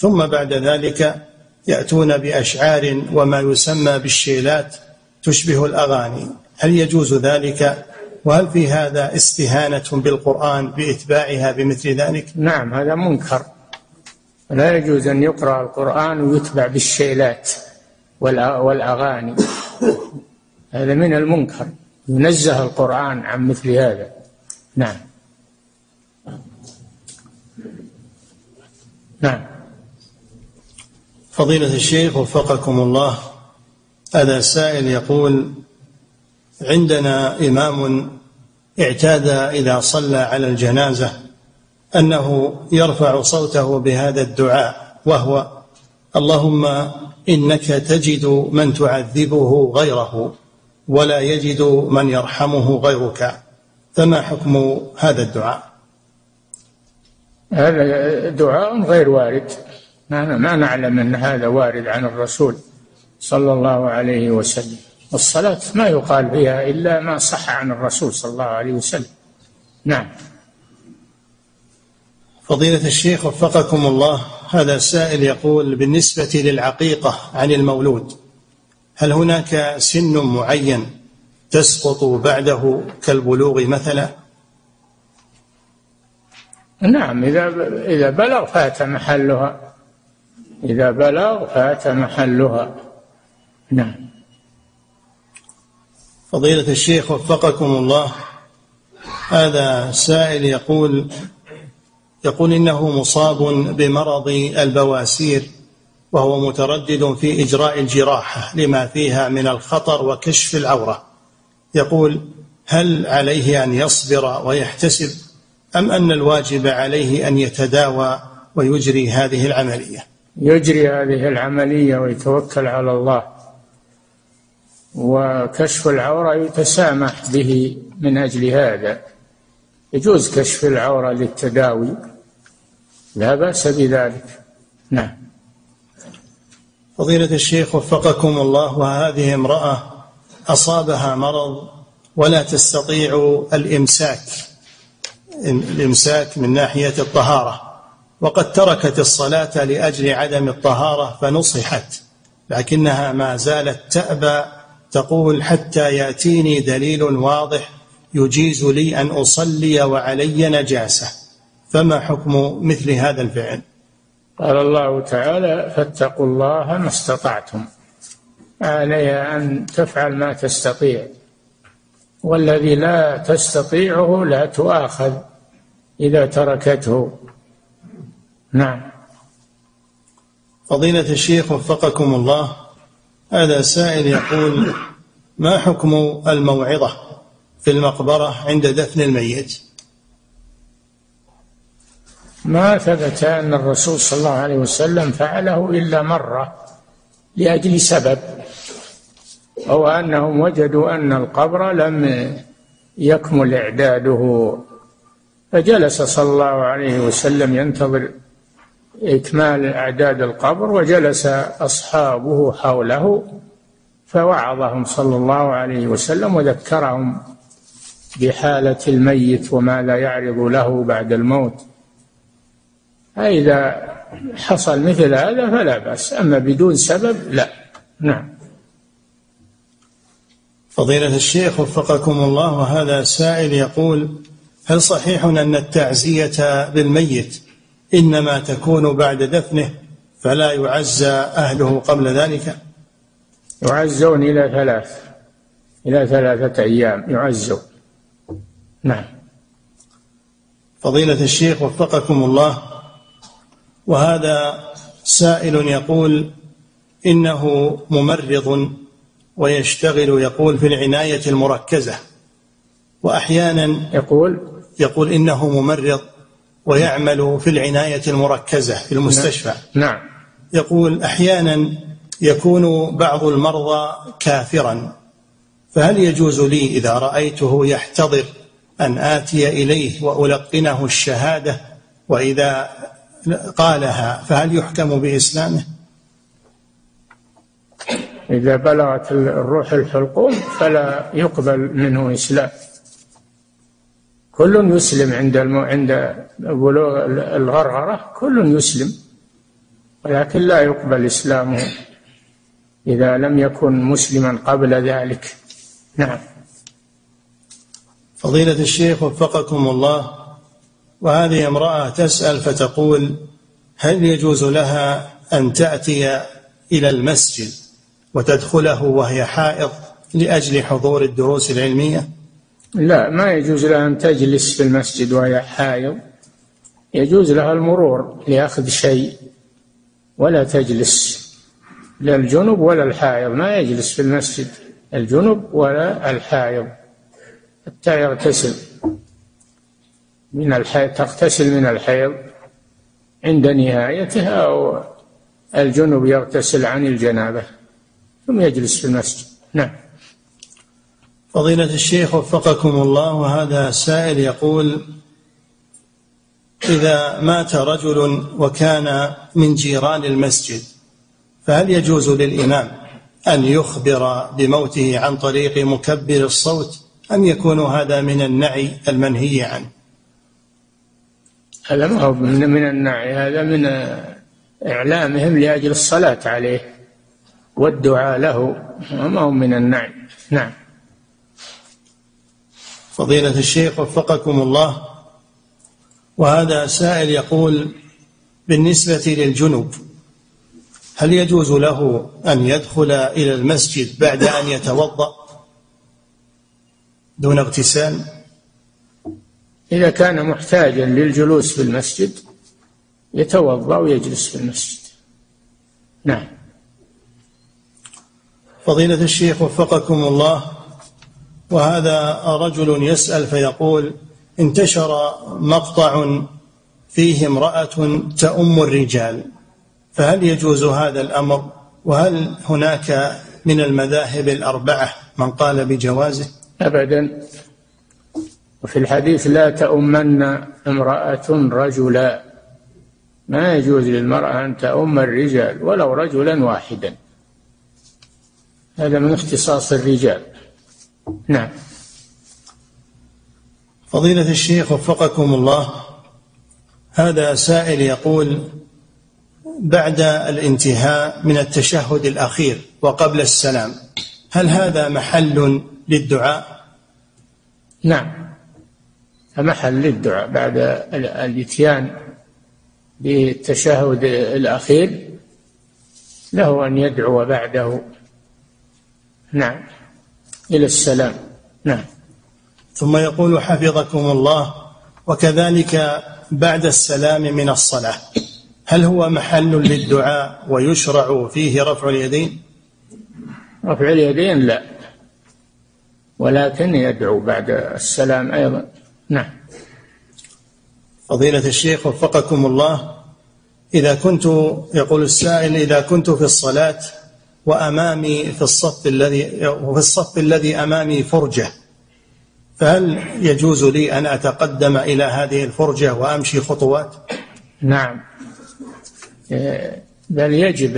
ثم بعد ذلك يأتون بأشعار وما يسمى بالشيلات تشبه الأغاني. هل يجوز ذلك؟ وهل في هذا استهانة بالقرآن بإتباعها بمثل ذلك؟ نعم هذا منكر. لا يجوز أن يقرأ القرآن ويتبع بالشيلات والأغاني. هذا من المنكر. ينزه القرآن عن مثل هذا. نعم. نعم. فضيلة الشيخ وفقكم الله هذا سائل يقول عندنا إمام اعتاد إذا صلى على الجنازة أنه يرفع صوته بهذا الدعاء وهو اللهم إنك تجد من تعذبه غيره ولا يجد من يرحمه غيرك. فما حكم هذا الدعاء؟ هذا دعاء غير وارد. ما ما نعلم أن هذا وارد عن الرسول صلى الله عليه وسلم. الصلاة ما يقال فيها إلا ما صح عن الرسول صلى الله عليه وسلم. نعم. فضيلة الشيخ وفقكم الله هذا سائل يقول بالنسبة للعقيقة عن المولود هل هناك سن معين تسقط بعده كالبلوغ مثلا؟ نعم إذا إذا بلغ فات محلها. إذا بلغ فات محلها. نعم. فضيلة الشيخ وفقكم الله. هذا سائل يقول يقول إنه مصاب بمرض البواسير وهو متردد في إجراء الجراحة لما فيها من الخطر وكشف العورة. يقول هل عليه أن يصبر ويحتسب أم أن الواجب عليه أن يتداوى ويجري هذه العملية؟ يجري هذه العملية ويتوكل على الله. وكشف العورة يتسامح به من أجل هذا. يجوز كشف العورة للتداوي. لا بأس بذلك. نعم. فضيلة الشيخ وفقكم الله وهذه امرأة أصابها مرض ولا تستطيع الإمساك الإمساك من ناحية الطهارة. وقد تركت الصلاة لأجل عدم الطهارة فنصحت لكنها ما زالت تأبى تقول حتى يأتيني دليل واضح يجيز لي أن أصلي وعلي نجاسة. فما حكم مثل هذا الفعل؟ قال الله تعالى فاتقوا الله ما استطعتم. عليها أن تفعل ما تستطيع. والذي لا تستطيعه لا تؤاخذ إذا تركته. نعم. فضيلة الشيخ وفقكم الله هذا سائل يقول ما حكم الموعظة في المقبرة عند دفن الميت؟ ما ثبت أن الرسول صلى الله عليه وسلم فعله إلا مرة لأجل سبب أو أنهم وجدوا أن القبر لم يكمل إعداده فجلس صلى الله عليه وسلم ينتظر إكمال أعداد القبر وجلس أصحابه حوله فوعظهم صلى الله عليه وسلم وذكرهم بحالة الميت وما لا يعرض له بعد الموت. فإذا حصل مثل هذا فلا بأس أما بدون سبب لا. نعم. فضيلة الشيخ وفقكم الله وهذا سائل يقول هل صحيح أن التعزية بالميت إنما تكون بعد دفنه فلا يعزى أهله قبل ذلك. يعزون إلى ثلاث إلى ثلاثة أيام يعزون نعم. فضيلة الشيخ وفقكم الله. وهذا سائل يقول إنه ممرض ويشتغل يقول في العناية المركزة وأحيانا يقول يقول إنه ممرض ويعمل في العناية المركزة في المستشفى. نعم. يقول أحيانا يكون بعض المرضى كافرا فهل يجوز لي إذا رأيته يحتضر أن آتي إليه وألقنه الشهادة وإذا قالها فهل يحكم بإسلامه؟ إذا بلغت الروح الحلقوم فلا يقبل منه إسلام. كل يسلم عند المو... عند بلوغ الغرغرة كل يسلم. ولكن لا يقبل إسلامه إذا لم يكن مسلما قبل ذلك. نعم. فضيلة الشيخ وفقكم الله وهذه امرأة تسأل فتقول هل يجوز لها أن تأتي إلى المسجد وتدخله وهي حائض لأجل حضور الدروس العلمية؟ لا ما يجوز لها أن تجلس في المسجد وهي حائض. يجوز لها المرور لأخذ شيء ولا تجلس. لا الجنب ولا الحائض ما يجلس في المسجد. الجنب ولا الحائض. حتى يغتسل. من الحيض تغتسل من الحيض. عند نهايتها أو الجنب يغتسل عن الجنابة. ثم يجلس في المسجد. نعم. فضيلة الشيخ وفقكم الله وهذا سائل يقول إذا مات رجل وكان من جيران المسجد فهل يجوز للإمام أن يخبر بموته عن طريق مكبر الصوت أم يكون هذا من النعي المنهي عنه؟ هذا ما هو من النعي هذا من إعلامهم لأجل الصلاة عليه والدعاء له ما هو من النعي. نعم. فضيلة الشيخ وفقكم الله. وهذا سائل يقول بالنسبة للجنوب هل يجوز له أن يدخل إلى المسجد بعد أن يتوضأ دون اغتسال؟ إذا كان محتاجا للجلوس في المسجد يتوضأ ويجلس في المسجد. نعم. فضيلة الشيخ وفقكم الله وهذا رجل يسأل فيقول انتشر مقطع فيه امرأة تؤم الرجال فهل يجوز هذا الأمر؟ وهل هناك من المذاهب الأربعة من قال بجوازه؟ أبدا. وفي الحديث لا تؤمن امرأة رجلا. ما يجوز للمرأة أن تؤم الرجال ولو رجلا واحدا. هذا من اختصاص الرجال. نعم. فضيلة الشيخ وفقكم الله هذا سائل يقول بعد الانتهاء من التشهد الأخير وقبل السلام هل هذا محل للدعاء؟ نعم. محل للدعاء بعد الاتيان بالتشهد الأخير له أن يدعو بعده. نعم. إلى السلام. نعم. ثم يقول حفظكم الله وكذلك بعد السلام من الصلاة هل هو محل للدعاء ويشرع فيه رفع اليدين؟ رفع اليدين لا ولكن يدعو بعد السلام أيضا. نعم. فضيلة الشيخ وفقكم الله إذا كنت يقول السائل إذا كنت في الصلاة وأمامي في الصف الذي وفي الصف الذي أمامي فرجة. فهل يجوز لي أن أتقدم إلى هذه الفرجة وأمشي خطوات؟ نعم. بل يجب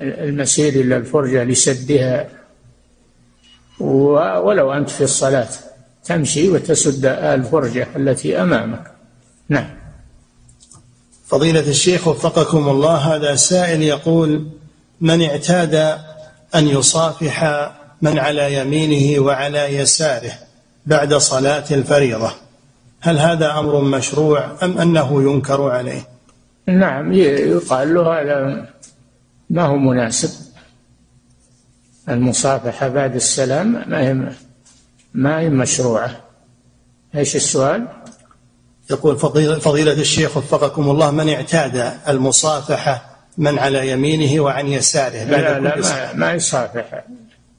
المسير إلى الفرجة لسدها. ولو أنت في الصلاة تمشي وتسد الفرجة التي أمامك. نعم. فضيلة الشيخ وفقكم الله هذا سائل يقول من اعتاد أن يصافح من على يمينه وعلى يساره بعد صلاة الفريضة. هل هذا أمر مشروع أم أنه ينكر عليه؟ نعم يقال له هذا ما هو مناسب. المصافحة بعد السلام ما هي ما هي مشروعة. إيش السؤال؟ يقول فضيلة الشيخ وفقكم الله من اعتاد المصافحة من على يمينه وعن يساره لا لا ما, ما يصافح.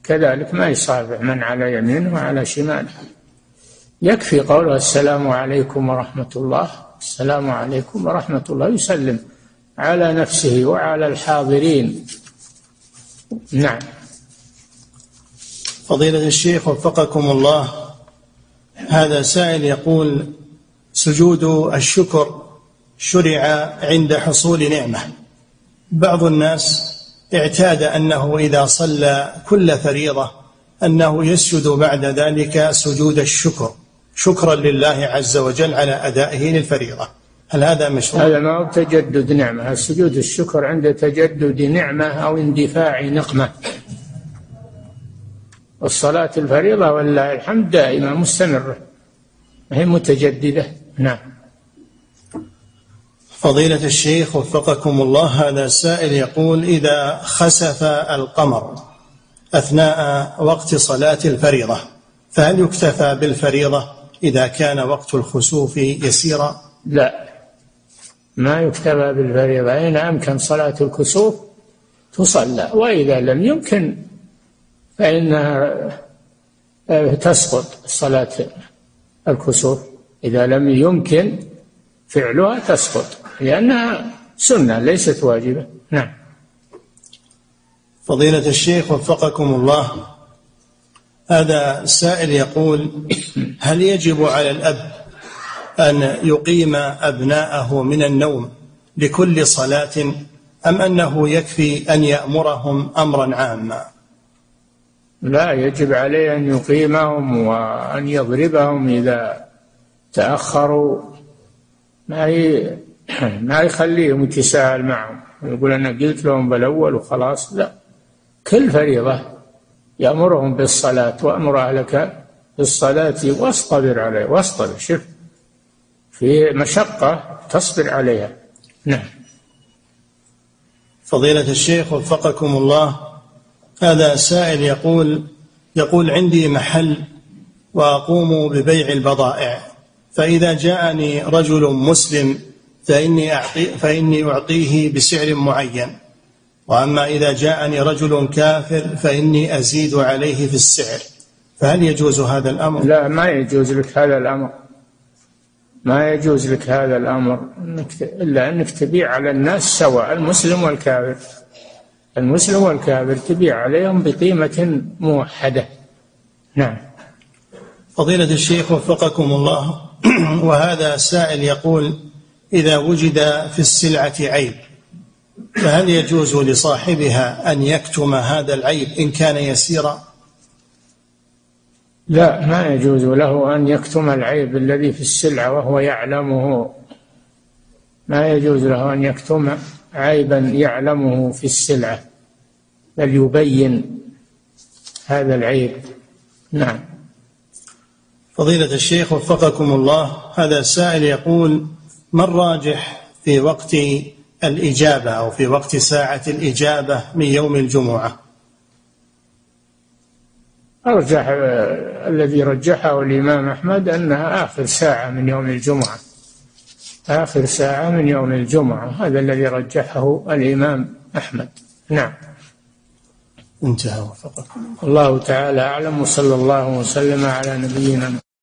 كذلك ما يصافح من على يمينه وعلى شماله. يكفي قوله السلام عليكم ورحمة الله. السلام عليكم ورحمة الله. يسلم على نفسه وعلى الحاضرين. نعم. فضيلة الشيخ وفقكم الله. هذا سائل يقول سجود الشكر شرع عند حصول نعمة. بعض الناس اعتاد أنه إذا صلى كل فريضة أنه يسجد بعد ذلك سجود الشكر شكرا لله عز وجل على أدائه للفريضة. هل هذا مشروع؟ هذا ما هو تجدد نعمة سجود الشكر عند تجدد نعمة أو اندفاع نقمة. الصلاة الفريضة ولله الحمد دائمة مستمرة هي متجددة؟ نعم. فضيلة الشيخ وفقكم الله هذا سائل يقول إذا خسف القمر أثناء وقت صلاة الفريضة فهل يكتفى بالفريضة؟ إذا كان وقت الخسوف يسيرا. لا. ما يكتفى بالفريضة. إن أمكن صلاة الكسوف تصلى وإذا لم يمكن فإنها آه، تسقط صلاة الكسوف. إذا لم يمكن فعلها تسقط. لأنها سنة ليست واجبة. نعم. فضيلة الشيخ وفقكم الله. هذا سائل يقول هل يجب على الأب أن يقيم أبناءه من النوم لكل صلاة أم أنه يكفي أن يأمرهم أمرا عاما؟ لا يجب عليه أن يقيمهم وأن يضربهم إذا تأخروا. ما ي... ما يخليهم يتساهل معهم. يقول أنا قلت لهم بالأول وخلاص. لا. كل فريضة يأمرهم بالصلاة وأمر أهلك بالصلاة واصطبر عليه واصطبر. شوف في مشقة تصبر عليها. نعم. فضيلة الشيخ وفقكم الله هذا سائل يقول يقول عندي محل وأقوم ببيع البضائع فإذا جاءني رجل مسلم فإني أعطي فإني أعطيه بسعر معين. وأما إذا جاءني رجل كافر فإني أزيد عليه في السعر. فهل يجوز هذا الأمر؟ لا ما يجوز لك هذا الأمر. ما يجوز لك هذا الأمر. إنك إلا أنك تبيع على الناس سواء المسلم والكافر. المسلم والكافر تبيع عليهم بقيمة موحدة. نعم. فضيلة الشيخ وفقكم الله. وهذا سائل يقول إذا وجد في السلعة عيب فهل يجوز لصاحبها أن يكتم هذا العيب إن كان يسيرا؟ لا ما يجوز له أن يكتم العيب الذي في السلعة وهو يعلمه. ما يجوز له أن يكتم عيبا يعلمه في السلعة بل يبين هذا العيب. نعم. فضيلة الشيخ وفقكم الله هذا سائل يقول ما الراجح في وقت الإجابة أو في وقت ساعة الإجابة من يوم الجمعة؟ أرجح الذي رجحه الإمام أحمد أنها آخر ساعة من يوم الجمعة. آخر ساعة من يوم الجمعة. هذا الذي رجحه الإمام أحمد. نعم. انتهى وفقكم الله تعالى أعلم وصلى الله وسلم على نبينا